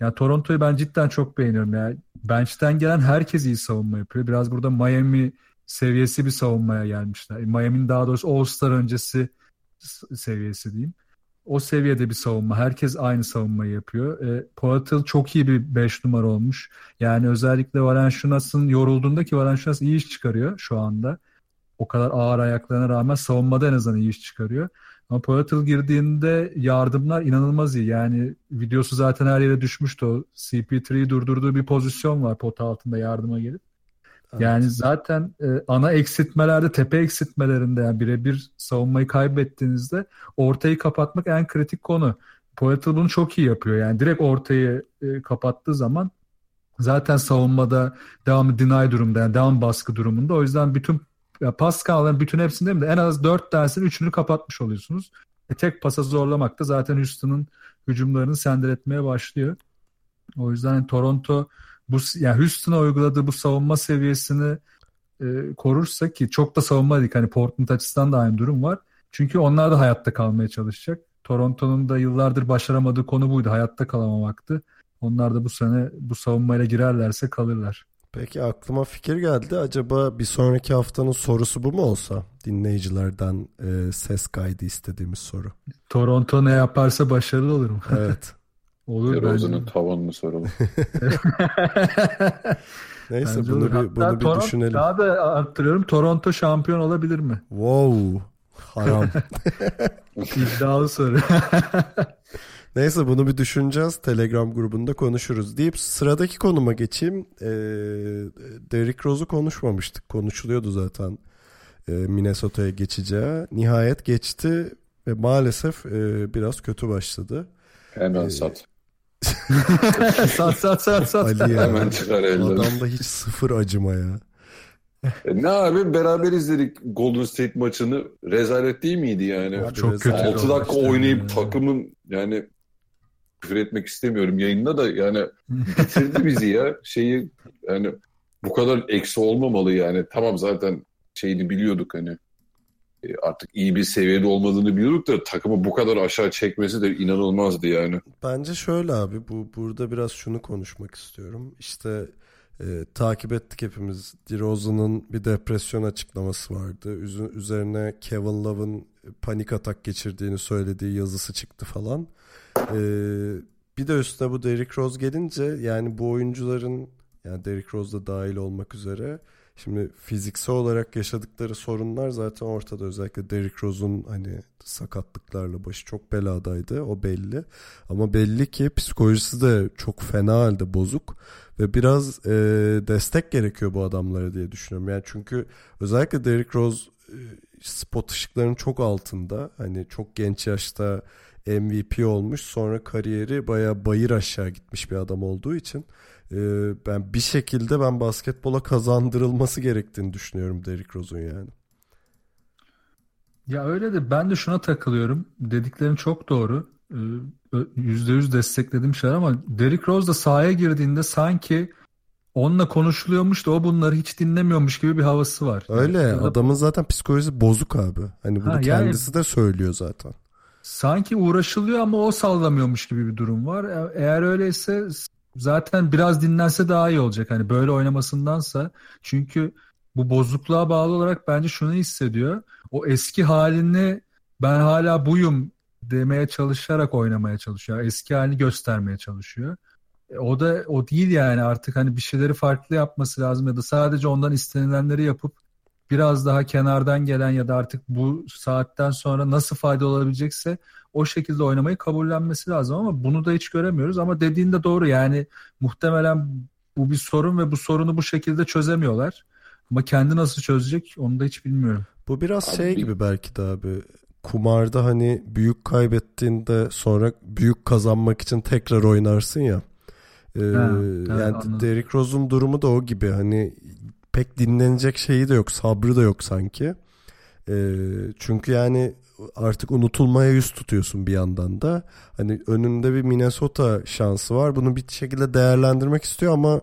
Yani Toronto'yu ben cidden çok beğeniyorum. Yani bench'ten gelen herkes iyi savunma yapıyor. Biraz burada Miami seviyesi bir savunmaya gelmişler. Miami'nin daha doğrusu All-Star öncesi seviyesi diyeyim. O seviyede bir savunma. Herkes aynı savunmayı yapıyor. E, Poeltl çok iyi bir 5 numara olmuş. Yani özellikle Valanciunas'ın yorulduğunda ki Valanciunas iyi iş çıkarıyor şu anda. O kadar ağır ayaklarına rağmen savunmada en azından iyi iş çıkarıyor. Ama Poeltl girdiğinde yardımlar inanılmaz iyi. Yani videosu zaten her yere düşmüştü. O CP3'yi durdurduğu bir pozisyon var pota altında yardıma gelip. Yani zaten e, ana eksiltmelerde, tepe eksiltmelerinde yani birebir savunmayı kaybettiğinizde ortayı kapatmak en kritik konu. Poeltl bunu çok iyi yapıyor. Yani direkt ortayı e, kapattığı zaman zaten savunmada devam deny durumda yani devam baskı durumunda. O yüzden bütün ya pas kanalların bütün hepsinde mi de en az dört tanesinin üçünü kapatmış oluyorsunuz. E, tek pasa zorlamak da zaten Houston'ın hücumlarını sendeletmeye başlıyor. O yüzden Toronto bu yani Houston'a uyguladığı bu savunma seviyesini e, korursa ki çok da savunma dedik hani Portland açısından da aynı durum var. Çünkü onlar da hayatta kalmaya çalışacak. Toronto'nun da yıllardır başaramadığı konu buydu. Hayatta kalamamaktı. Onlar da bu sene bu savunmayla girerlerse kalırlar. Peki aklıma fikir geldi. Acaba bir sonraki haftanın sorusu bu mu olsa? Dinleyicilerden e, ses kaydı istediğimiz soru. Toronto ne yaparsa başarılı olur mu? Evet. <laughs> olur DeRozan'ın tavanını soralım. <laughs> Neyse Bence bunu olur. bir, Hatta bunu bir Toronto- düşünelim. Daha da arttırıyorum. Toronto şampiyon olabilir mi? Wow. Haram. <laughs> İddialı soru. <laughs> Neyse bunu bir düşüneceğiz. Telegram grubunda konuşuruz. Deyip sıradaki konuma geçeyim. Ee, Derrick Rose'u konuşmamıştık. Konuşuluyordu zaten. Ee, Minnesota'ya geçeceği. Nihayet geçti ve maalesef e, biraz kötü başladı. Hemen Ee, sat. <laughs> sat sat sat sat. Ali ya. Hemen çıkar elden. Adamda hiç sıfır acıma ya. E, ne abi beraber izledik Golden State maçını. Rezalet değil miydi yani? Abi Çok kötü. rezalet. 6 dakika oynayıp ya. takımın yani küfür etmek istemiyorum yayında da yani bitirdi bizi ya. Şeyi yani bu kadar eksi olmamalı yani. Tamam zaten şeyini biliyorduk hani. E, artık iyi bir seviyede olmadığını biliyorduk da takımı bu kadar aşağı çekmesi de inanılmazdı yani. Bence şöyle abi bu burada biraz şunu konuşmak istiyorum. İşte e, takip ettik hepimiz. DeRozan'ın bir depresyon açıklaması vardı. Üzü- üzerine Kevin Love'ın panik atak geçirdiğini söylediği yazısı çıktı falan. E, bir de üstüne bu Derrick Rose gelince yani bu oyuncuların yani Derrick Rose da dahil olmak üzere Şimdi fiziksel olarak yaşadıkları sorunlar zaten ortada. Özellikle Derrick Rose'un hani sakatlıklarla başı çok beladaydı. O belli. Ama belli ki psikolojisi de çok fena halde bozuk. Ve biraz e, destek gerekiyor bu adamlara diye düşünüyorum. Yani çünkü özellikle Derrick Rose e, spot ışıklarının çok altında. Hani çok genç yaşta MVP olmuş. Sonra kariyeri bayağı bayır aşağı gitmiş bir adam olduğu için ben bir şekilde ben basketbola kazandırılması gerektiğini düşünüyorum Derrick Rose'un yani. Ya öyle de ben de şuna takılıyorum. Dediklerin çok doğru. Ee, ö- %100 destekledim şeyler ama Derrick Rose da sahaya girdiğinde sanki onunla konuşuluyormuş da o bunları hiç dinlemiyormuş gibi bir havası var. Öyle Ya da adamın zaten psikolojisi bozuk abi. Hani bunu Ha, yani- kendisi de söylüyor zaten. sanki uğraşılıyor ama o sallamıyormuş gibi bir durum var. E- Eğer öyleyse zaten biraz dinlense daha iyi olacak. Hani böyle oynamasındansa. Çünkü bu bozukluğa bağlı olarak bence şunu hissediyor. O eski halini ben hala buyum demeye çalışarak oynamaya çalışıyor. Eski halini göstermeye çalışıyor. E, O da o değil yani artık hani bir şeyleri farklı yapması lazım ya da sadece ondan istenilenleri yapıp biraz daha kenardan gelen ya da artık bu saatten sonra nasıl fayda olabilecekse o şekilde oynamayı kabullenmesi lazım ama bunu da hiç göremiyoruz ama dediğinde doğru yani muhtemelen bu bir sorun ve bu sorunu bu şekilde çözemiyorlar. Ama kendi nasıl çözecek onu da hiç bilmiyorum. Bu biraz Abi şey gibi belki de abi. Kumarda hani büyük kaybettiğinde sonra büyük kazanmak için tekrar oynarsın ya. Ee, evet, yani anladım. Derrick Rose'un durumu da o gibi. Hani pek dinlenecek şeyi de yok, sabrı da yok sanki. Ee, çünkü yani artık unutulmaya yüz tutuyorsun bir yandan da. Hani önünde bir Minnesota şansı var. Bunu bir şekilde değerlendirmek istiyor ama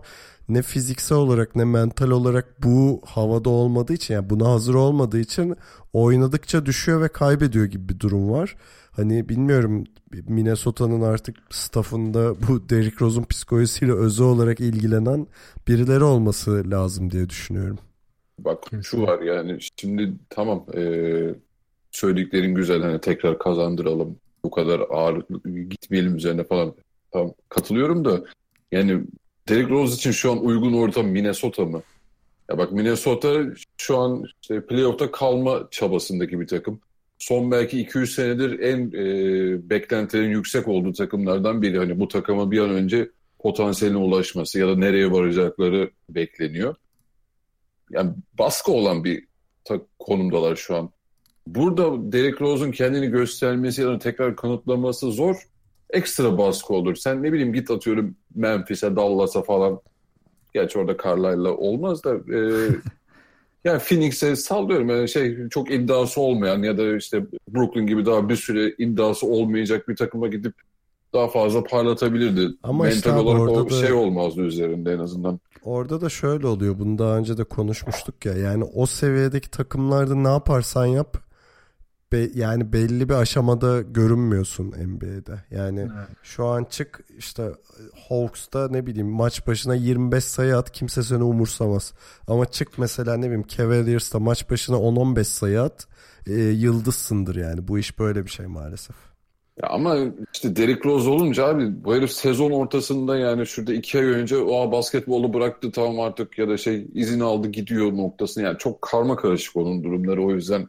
ne fiziksel olarak ne mental olarak bu havada olmadığı için yani buna hazır olmadığı için oynadıkça düşüyor ve kaybediyor gibi bir durum var. Hani bilmiyorum Minnesota'nın artık staffında bu Derrick Rose'un psikolojisiyle özel olarak ilgilenen birileri olması lazım diye düşünüyorum. Bak şu var yani şimdi tamam eee söylediklerin güzel hani tekrar kazandıralım bu kadar ağır gitmeyelim üzerine falan tamam katılıyorum da yani Derrick Rose için şu an uygun ortam Minnesota mı? Ya bak Minnesota şu an işte playoff'ta kalma çabasındaki bir takım. Son belki 200 senedir en eee beklentilerin yüksek olduğu takımlardan biri. Hani bu takıma bir an önce potansiyeline ulaşması ya da nereye varacakları bekleniyor. Yani baskı olan bir konumdalar şu an. Burada Derrick Rose'un kendini göstermesi ya da tekrar kanıtlaması zor. Ekstra baskı olur. Sen ne bileyim git atıyorum Memphis'e, Dallas'a falan. Gerçi orada Carlisle'la olmaz da. e, <laughs> Yani Phoenix'e sallıyorum yani şey çok iddiası olmayan ya da işte Brooklyn gibi daha bir süre iddiası olmayacak bir takıma gidip daha fazla parlatabilirdi. Ama Mental işte olarak o orada da- şey olmazdı üzerinde en azından. Orada da şöyle oluyor. Bunu daha önce de konuşmuştuk ya. Yani o seviyedeki takımlarda ne yaparsan yap be- yani belli bir aşamada görünmüyorsun NBA'de. Yani Evet. şu an çık işte Hawks'ta ne bileyim maç başına 25 sayı at kimse seni umursamaz. Ama çık mesela ne bileyim Cavaliers'ta maç başına 10-15 sayı at e, yıldızsındır yani. Bu iş böyle bir şey maalesef. Ya ama işte Derrick Rose olunca abi bu herif sezon ortasında yani şurada iki ay önce o basketbolu bıraktı tamam artık ya da şey izin aldı gidiyor noktasını yani çok karma karışık onun durumları o yüzden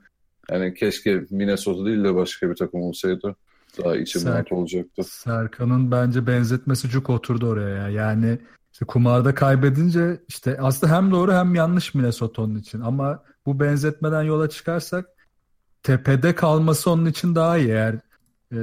yani keşke Minnesota değil de başka bir takım olsaydı daha içim Sen- rahat olacaktı. Serkan'ın bence benzetmesi cuk oturdu oraya ya. Yani işte kumarda kaybedince işte aslında hem doğru hem yanlış Minnesota'nın için. Ama bu benzetmeden yola çıkarsak tepede kalması onun için daha iyi. Eğer e,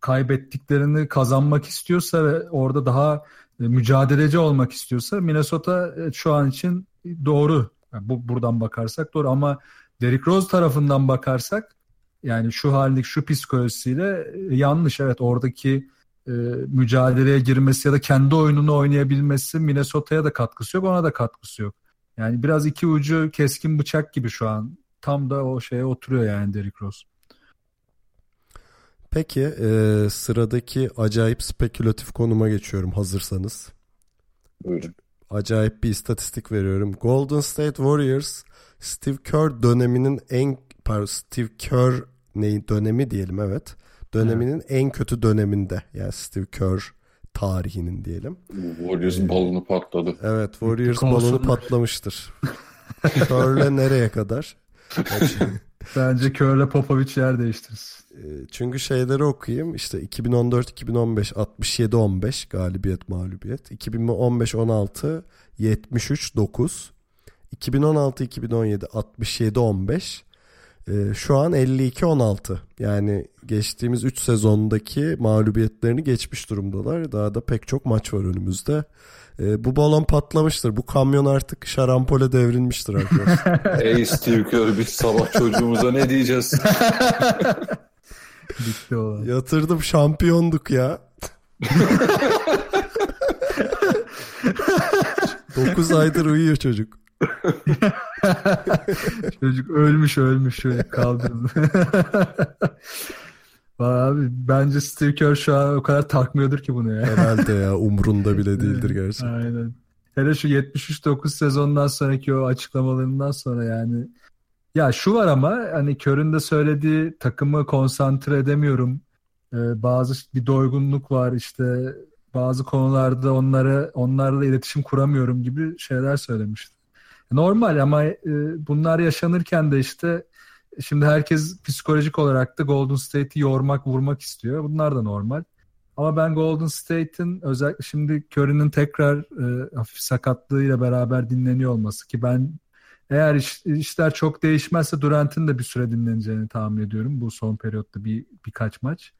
kaybettiklerini kazanmak istiyorsa ve orada daha e, mücadeleci olmak istiyorsa Minnesota e, şu an için doğru. Yani bu buradan bakarsak doğru ama Derrick Rose tarafından bakarsak yani şu halindeki şu psikolojisiyle e, yanlış. Evet oradaki e, mücadeleye girmesi ya da kendi oyununu oynayabilmesi Minnesota'ya da katkısı yok, ona da katkısı yok. Yani biraz iki ucu keskin bıçak gibi şu an. Tam da o şeye oturuyor yani Derrick Rose. Peki e, sıradaki acayip spekülatif konuma geçiyorum hazırsanız. Buyurun. Acayip bir istatistik veriyorum. Golden State Warriors Steve Kerr döneminin en pardon Steve Kerr neyi dönemi diyelim evet. Döneminin en kötü döneminde yani Steve Kerr tarihinin diyelim. Warriors'ın balonu patladı. Evet Warriors balonu patlamıştır. <laughs> Kerr'le nereye kadar? <laughs> Bence Kör'le Popovic yer değiştirsin. E, Çünkü şeyleri okuyayım. İşte 2014-2015 67-15 galibiyet mağlubiyet. 2015-16 73-9. 2016-2017 67-15. E, Şu an 52-16. Yani geçtiğimiz 3 sezondaki mağlubiyetlerini geçmiş durumdalar. Daha da pek çok maç var önümüzde. E, Bu balon patlamıştır. Bu kamyon artık şarampole devrilmiştir arkadaşlar. <laughs> Ey Steve Kerr biz sabah çocuğumuza ne diyeceğiz? <laughs> Bitti o. Yatırdım şampiyonduk ya. <laughs> 9 aydır uyuyor çocuk. Çocuk ölmüş ölmüş çocuk kaldırdı. Abi bence Steve Kerr şu an o kadar takmıyordur ki bunu ya. Herhalde ya <laughs> umrunda bile değildir gerçekten. Aynen. Hele şu 73-9 sezondan sonraki o açıklamalarından sonra yani ya şu var ama hani Kör'ün de söylediği takımı konsantre edemiyorum. Ee, bazı bir doygunluk var işte bazı konularda onları onlarla iletişim kuramıyorum gibi şeyler söylemişti. Normal ama e, bunlar yaşanırken de işte şimdi herkes psikolojik olarak da Golden State'i yormak, vurmak istiyor. Bunlar da normal. Ama ben Golden State'in özellikle şimdi Curry'nin tekrar e, hafif sakatlığıyla beraber dinleniyor olması ki ben eğer iş- işler çok değişmezse Durant'in de bir süre dinleneceğini tahmin ediyorum bu son periyotta bir birkaç maç.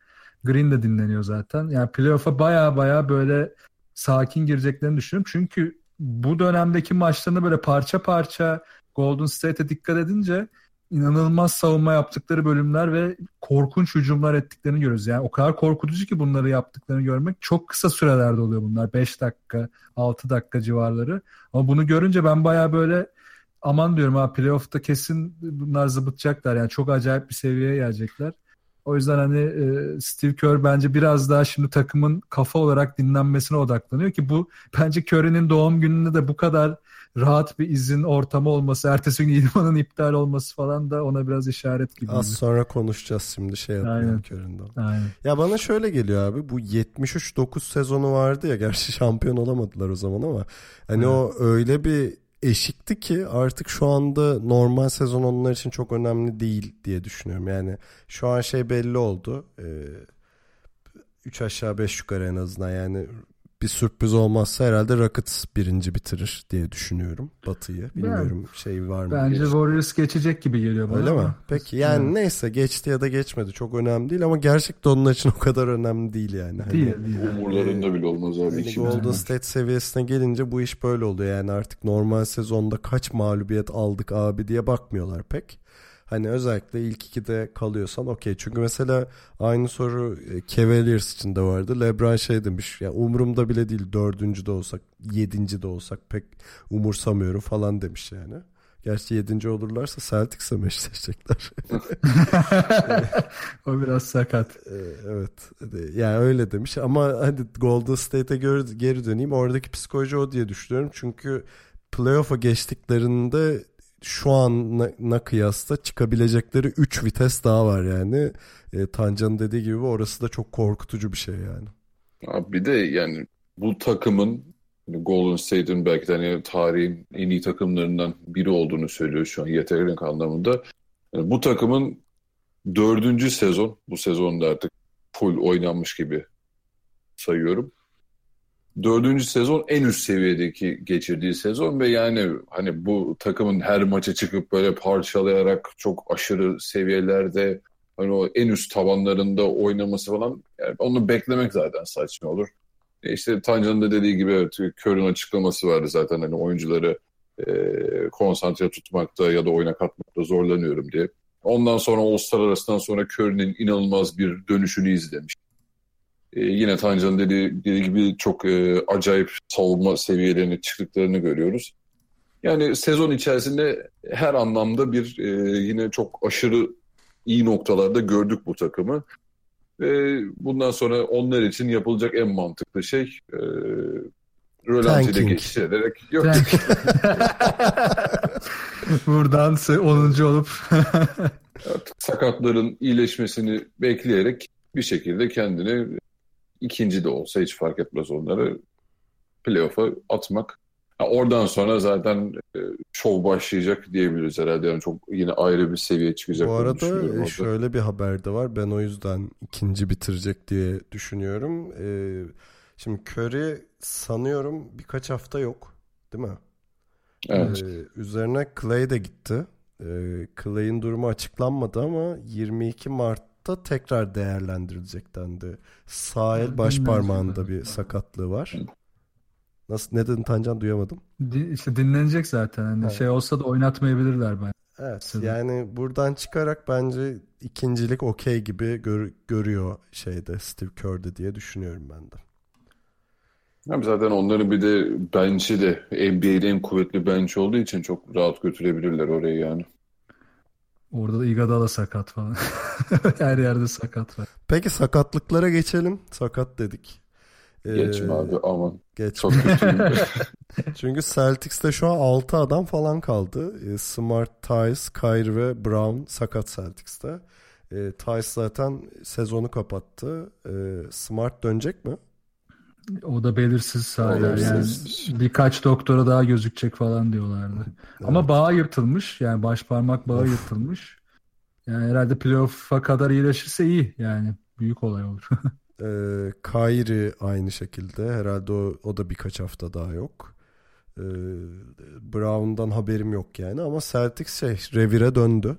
Green de dinleniyor zaten. Yani playoff'a baya baya böyle sakin gireceklerini düşünüyorum. Çünkü bu dönemdeki maçlarını böyle parça parça Golden State'e dikkat edince inanılmaz savunma yaptıkları bölümler ve korkunç hücumlar ettiklerini görüyoruz. Yani o kadar korkutucu ki bunları yaptıklarını görmek çok kısa sürelerde oluyor bunlar. 5 dakika, 6 dakika civarları. Ama bunu görünce ben baya böyle aman diyorum ha playoff'ta kesin bunlar zıbıtacaklar. Yani çok acayip bir seviyeye gelecekler. O yüzden hani e, Steve Kerr bence biraz daha şimdi takımın kafa olarak dinlenmesine odaklanıyor ki bu bence Curry'nin doğum gününde de bu kadar rahat bir izin ortamı olması, ertesi gün <laughs> idmanın iptal olması falan da ona biraz işaret gibi. Az sonra konuşacağız şimdi şey yapmayalım köründen. Aynen. Ya bana şöyle geliyor abi bu 73-9 sezonu vardı ya gerçi <laughs> şampiyon olamadılar o zaman ama hani o öyle bir eşikti ki artık şu anda normal sezon onlar için çok önemli değil diye düşünüyorum. Yani şu an şey belli oldu. 3 aşağı 5 yukarı en azından yani bir sürpriz olmazsa herhalde Rockets birinci bitirir diye düşünüyorum Batı'yı. Bilmiyorum şey var mı? Bence Geç- Warriors geçecek gibi geliyor bana. Öyle mi? Peki yani Evet. neyse geçti ya da geçmedi çok önemli değil ama gerçekten onun için o kadar önemli değil yani. Hani- Değil, değil. Umurlarında bile olmaz abi. İki Golden maç. State seviyesine gelince bu iş böyle oluyor. Yani artık normal sezonda kaç mağlubiyet aldık abi diye bakmıyorlar pek. Hani özellikle ilk ikide kalıyorsan okey. Çünkü mesela aynı soru e, Cavaliers için de vardı. LeBron şey demiş ya umurumda bile değil dördüncü de olsak yedinci de olsak pek umursamıyorum falan demiş yani. Gerçi yedinci olurlarsa Celtics'e mi eşleşecekler? <laughs> o biraz sakat. Ee, Evet. Yani öyle demiş ama hadi Golden State'e geri, geri döneyim. Oradaki psikoloji o diye düşünüyorum. Çünkü playoff'a geçtiklerinde şu ana kıyasla çıkabilecekleri 3 vites daha var yani. E, Tancan'ın dediği gibi orası da çok korkutucu bir şey yani. Abi bir de yani bu takımın hani Golden State'in belki de hani tarihin en iyi takımlarından biri olduğunu söylüyor şu an yetenek anlamında. Yani bu takımın dördüncü sezon, bu sezonda artık full oynanmış gibi sayıyorum. Dördüncü sezon en üst seviyedeki geçirdiği sezon ve yani hani bu takımın her maça çıkıp böyle parçalayarak çok aşırı seviyelerde hani o en üst tavanlarında oynaması falan yani onu beklemek zaten saçma olur. E işte Tancan'ın da dediği gibi evet Kör'ün açıklaması vardı zaten hani oyuncuları e, konsantre tutmakta ya da oyuna katmakta zorlanıyorum diye. Ondan sonra All-Star arasından sonra Curry'nin inanılmaz bir dönüşünü izlemiş. E, yine Tancan'ın dediği, dediği gibi çok e, acayip savunma seviyelerine çıktıklarını görüyoruz. Yani sezon içerisinde her anlamda bir e, yine çok aşırı iyi noktalarda gördük bu takımı. Ve bundan sonra onlar için yapılacak en mantıklı şey e, rölantiyle Tanking. geçirerek yok. <laughs> Buradan 10. olup sakatların iyileşmesini bekleyerek bir şekilde kendini ikinci de olsa hiç fark etmez onları playoff'a atmak. Ha, oradan sonra zaten e, şov başlayacak diyebiliriz herhalde. Yani çok yine ayrı bir seviye çıkacak. Bu arada e, şöyle bir haber de var. Ben o yüzden ikinci bitirecek diye düşünüyorum. Ee, şimdi Curry sanıyorum birkaç hafta yok. Değil mi? Evet. Ee, üzerine Clay de gitti. Ee, Clay'in durumu açıklanmadı ama 22 Mart'ta tekrar değerlendirilecek dendi. Sağ el baş parmağında bir sakatlığı var. Nasıl ne dedin Tancan duyamadım. Di- işte dinlenecek zaten. Hani Evet. şey olsa da oynatmayabilirler ben. Evet Sezon. yani buradan çıkarak bence ikincilik okey gibi gör- görüyor şeyde Steve Kerr'de diye düşünüyorum ben de. Abi zaten onların bir de bench'i de NBA'de en kuvvetli bench olduğu için çok rahat götürebilirler oraya yani. Orada da Iguodala sakat falan. <laughs> Her yerde sakat var. Peki sakatlıklara geçelim. Sakat dedik. Ee, Geçme abi aman. Geç. Çok kötüyüm. <laughs> Çünkü Celtics'te şu an 6 adam falan kaldı. Ee, Smart, Tice, Kyrie ve Brown sakat Celtics'te. Ee, Tice zaten sezonu kapattı. Ee, Smart dönecek mi? O da belirsiz hala. Yani birkaç doktora daha gözükecek falan diyorlardı. Ama bağı yırtılmış. Yani baş parmak bağı yırtılmış. Yani herhalde playoff'a kadar iyileşirse iyi. Yani büyük olay olur. <laughs> Ee, Kyrie aynı şekilde. Herhalde o, o da birkaç hafta daha yok. Ee, Brown'dan haberim yok yani ama Celtics şey revire döndü.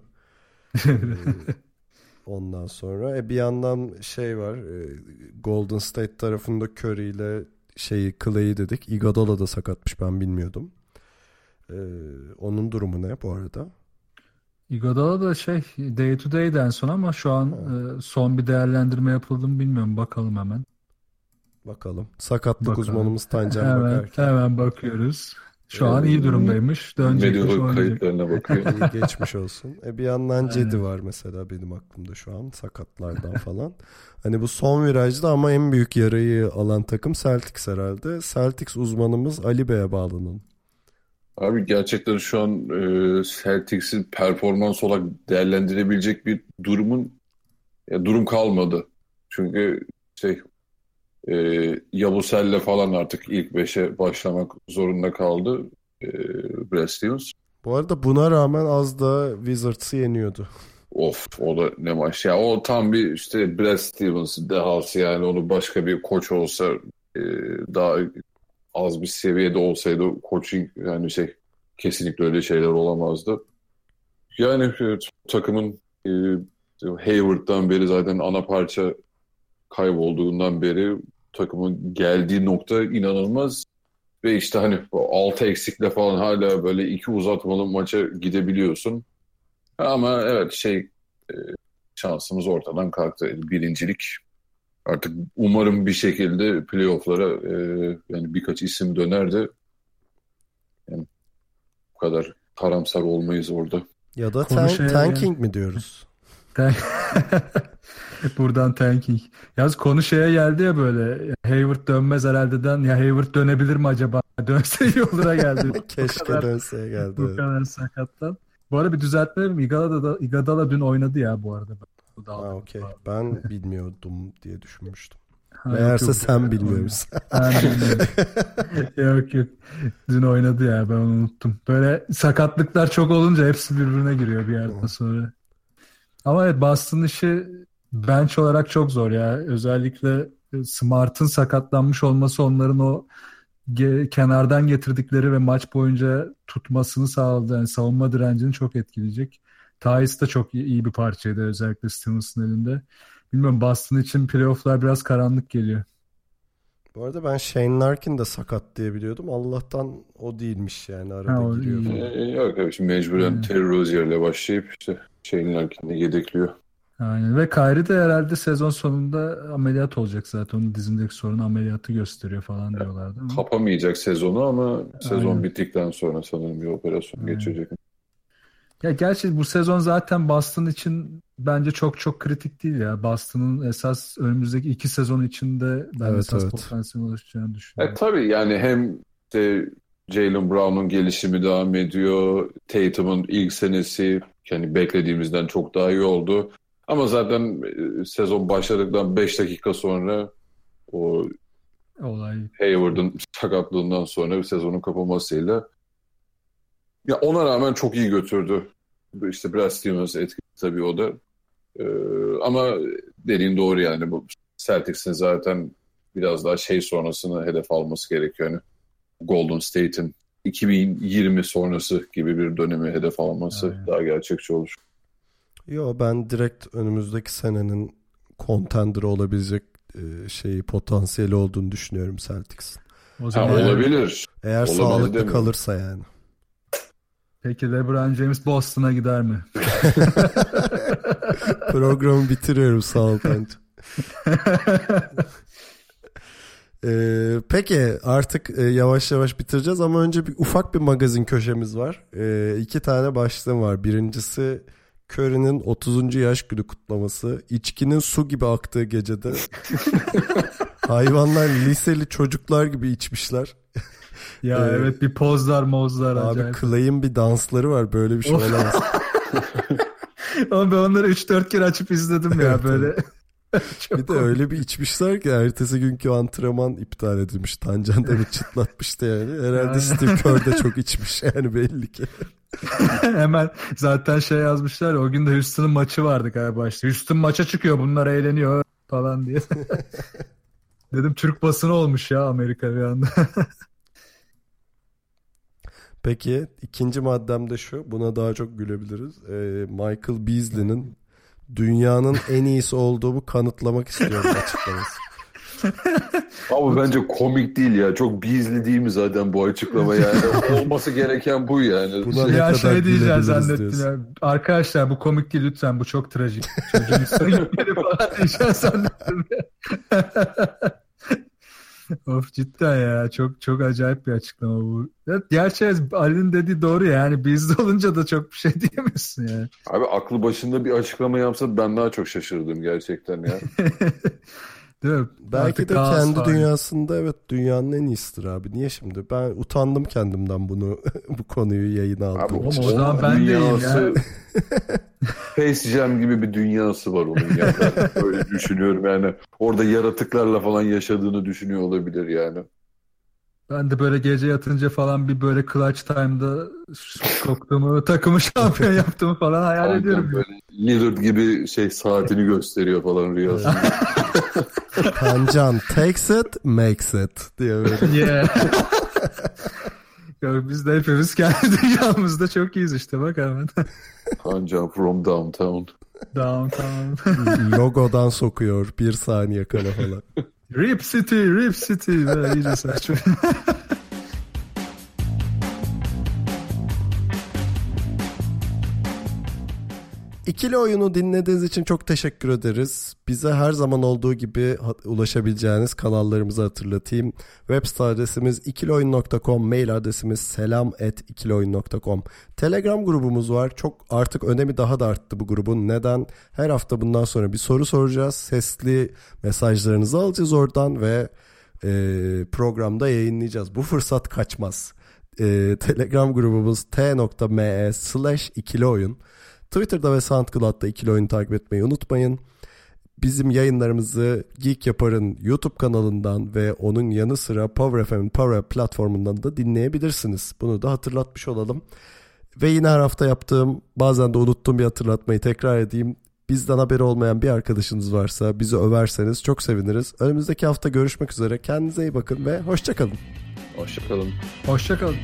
<laughs> Ee, ondan sonra e, bir yandan şey var e, Golden State tarafında Curry ile şeyi Clay'i dedik. Iguodala da sakatmış ben bilmiyordum. Ee, onun durumu ne bu arada? Iguodala da şey day to day'den sonra ama şu an e, son bir değerlendirme yapıldı mı bilmiyorum. Bakalım hemen. Bakalım. Sakatlık Bakalım. uzmanımız Tancan Hemen, bakarken. hemen bakıyoruz. Şu an iyi durumdaymış. Dönecekmiş Medical oynayacak. kayıtlarına bakıyor. <laughs> İyi geçmiş olsun. E bir yandan Cedi var mesela benim aklımda şu an sakatlardan falan. Hani bu son virajda ama en büyük yarayı alan takım Celtics herhalde. Celtics uzmanımız Ali Bey'e bağlanın. Abi gerçekten şu an e, Celtics'in performans olarak değerlendirebilecek bir durumun ya, durum kalmadı. Çünkü şey e, Yabusele falan artık ilk beşe başlamak zorunda kaldı. E, Brad Stevens. Bu arada buna rağmen az da Wizards'ı yeniyordu. Of o da ne maç ya. O tam bir işte Brad Stevens dehası yani onu başka bir koç olsa e, daha az bir seviyede olsaydı coaching yani şey kesinlikle öyle şeyler olamazdı. Yani evet, takımın e, Hayward'dan beri zaten ana parça kaybolduğundan beri takımın geldiği nokta inanılmaz. Ve işte hani altı eksikle falan hala böyle iki uzatmalı maça gidebiliyorsun. Ama evet şey e, şansımız ortadan kalktı. Birincilik artık umarım bir şekilde playofflara e, yani birkaç isim döner de yani bu kadar karamsar olmayız orada. Ya da tan- tanking mi diyoruz? <laughs> <laughs> <laughs> <laughs> Buradan tanking. Yalnız konu şeye geldi ya böyle Hayward dönmez herhaldeden ya Hayward dönebilir mi acaba? <laughs> Dönse iyi olur'a geldi. <laughs> Keşke kadar- dönseye geldi. Bu kadar sakattan. Bu arada bir düzeltme yapayım. Igadala da, Igadala dün oynadı ya bu arada. Ha, okey. Ben bilmiyordum diye düşünmüştüm. Ha, yok, Meğerse yok. sen bilmiyorsun. Ben bilmiyorum. yok yok. Dün oynadı ya ben onu unuttum. Böyle sakatlıklar çok olunca hepsi birbirine giriyor bir yerden sonra. Ama evet Boston işi bench olarak çok zor ya. Özellikle Smart'ın sakatlanmış olması onların o ge- kenardan getirdikleri ve maç boyunca tutmasını sağladı. Yani savunma direncini çok etkileyecek. Tyus da çok iyi, iyi bir parçaydı özellikle Stevens'ın elinde. Bilmiyorum Boston için playofflar biraz karanlık geliyor. Bu arada ben Shane Larkin de sakat diye biliyordum. Allah'tan o değilmiş yani arada Ha, giriyor iyi. falan. E, yok evet şimdi mecburen Hmm. Terry Rozier ile başlayıp işte Shane Larkin'i yedekliyor. Aynen. Ve Kyrie de herhalde sezon sonunda ameliyat olacak zaten. Onun dizindeki sorun ameliyatı gösteriyor falan diyorlardı. Ama... Kapamayacak sezonu ama sezon Aynen. bittikten sonra sanırım bir operasyon Aynen. geçecek. Ya gerçi bu sezon zaten Boston için bence çok çok kritik değil ya. Boston'ın esas önümüzdeki iki sezon içinde ben Evet, esas evet. potansiyel ulaşacağını E, düşünüyorum. tabii yani hem de Jalen Brown'un gelişimi devam ediyor. Tatum'un ilk senesi yani beklediğimizden çok daha iyi oldu. Ama zaten e, sezon başladıktan 5 dakika sonra o Olay. Hayward'ın sakatlığından sonra bir sezonun kapamasıyla ya ona rağmen çok iyi götürdü. İşte Brad Stevens etkili tabii o da. Ee, ama dediğin doğru yani bu Celtics'in zaten biraz daha şey sonrasını hedef alması gerekiyor. Yani Golden State'in 2020 sonrası gibi bir dönemi hedef alması Aynen. daha gerçekçi olur. Yo ben direkt önümüzdeki senenin contender olabilecek e, şeyi potansiyeli olduğunu düşünüyorum Celtics'in. O Ha, zaman olabilir. Eğer Olabilir sağlıklı demiyorum. kalırsa yani. peki LeBron James Boston'a gider mi? <laughs> Programı bitiriyorum sağ ol. Ee, <laughs> peki artık e, yavaş yavaş bitireceğiz ama önce bir ufak bir magazin köşemiz var. Ee, iki tane başlığım var. Birincisi Curry'nin 30. yaş günü kutlaması. İçkinin su gibi aktığı gecede <laughs> hayvanlar liseli çocuklar gibi içmişler. <laughs> Ya Ee, evet bir pozlar mozlar Abi acayip. Clay'in bir dansları var böyle bir şey olamaz. <laughs> Ama ben onları 3-4 kere açıp izledim ya böyle. Çok Bir de komik. öyle bir içmişler ki ertesi günkü antrenman iptal edilmiş. Tancan da bir çıtlatmıştı yani. Herhalde. Steve Kerr de çok içmiş yani belli ki. <laughs> Hemen zaten şey yazmışlar ya, o gün de Houston'ın maçı vardı galiba işte. Houston maça çıkıyor bunlar eğleniyor falan diye. <laughs> Dedim Türk basını olmuş ya Amerika bir anda. <laughs> Peki ikinci maddem de şu. Buna daha çok gülebiliriz. Ee, Michael Beasley'nin dünyanın en iyisi olduğumu kanıtlamak istiyorum açıklaması. Ama bence komik değil ya. Çok bizli değil mi zaten bu açıklama yani? <laughs> Olması gereken bu yani. Ne ya şey diyeceğim ya. Arkadaşlar bu komik değil lütfen bu çok trajik. Çocuğun gitmedi <laughs> falan diyeceğim zannettim. <laughs> Of cidden ya çok çok acayip bir açıklama bu. Evet, gerçi Ali'nin dediği doğru ya. yani bizde olunca da çok bir şey diyemezsin yani. Abi aklı başında bir açıklama yapsa ben daha çok şaşırdım gerçekten ya. Değil mi? Belki Artık de kendi var. dünyasında evet dünyanın en iyisidir abi. Niye şimdi? Ben utandım kendimden bunu <laughs> bu konuyu yayına Abi aldığım Oğlum, için. o zaman ben deyim ya. <laughs> Space Jam gibi bir dünyası var onun ya. Ben öyle düşünüyorum yani. Orada yaratıklarla falan yaşadığını düşünüyor olabilir yani. Ben de böyle gece yatınca falan bir böyle clutch time'da soktuğumu, <laughs> takımı şampiyon yaptığımı falan hayal Aynen ediyorum. böyle Lillard gibi şey saatini gösteriyor falan rüyasında. Hancan takes it makes it diye böyle. <laughs> Yeah. Ya biz de hepimiz kendi <laughs> dünyamızda çok iyiyiz işte bak hemen. Hancan from downtown. Downtown. Logodan sokuyor bir saniye kala falan. Rip City, Rip City. Böyle iyice saçma. İkili oyunu dinlediğiniz için çok teşekkür ederiz. Bize her zaman olduğu gibi ulaşabileceğiniz kanallarımızı hatırlatayım. Web site adresimiz ikilioyun.com, mail adresimiz selam@ikilioyun.com. Telegram grubumuz var. Çok artık önemi daha da arttı bu grubun. Neden? Her hafta bundan sonra bir soru soracağız. Sesli mesajlarınızı alacağız oradan ve e, programda yayınlayacağız. Bu fırsat kaçmaz. E, Telegram grubumuz t.me slash ikili oyun. Twitter'da ve SoundCloud'da ikili oyunu takip etmeyi unutmayın. Bizim yayınlarımızı Geek Yapar'ın YouTube kanalından ve onun yanı sıra Power FM'in Power App platformundan da dinleyebilirsiniz. Bunu da hatırlatmış olalım. Ve yine her hafta yaptığım bazen de unuttuğum bir hatırlatmayı tekrar edeyim. Bizden haberi olmayan bir arkadaşınız varsa bizi överseniz çok seviniriz. Önümüzdeki hafta görüşmek üzere. Kendinize iyi bakın ve hoşçakalın. Hoşçakalın. Hoşçakalın.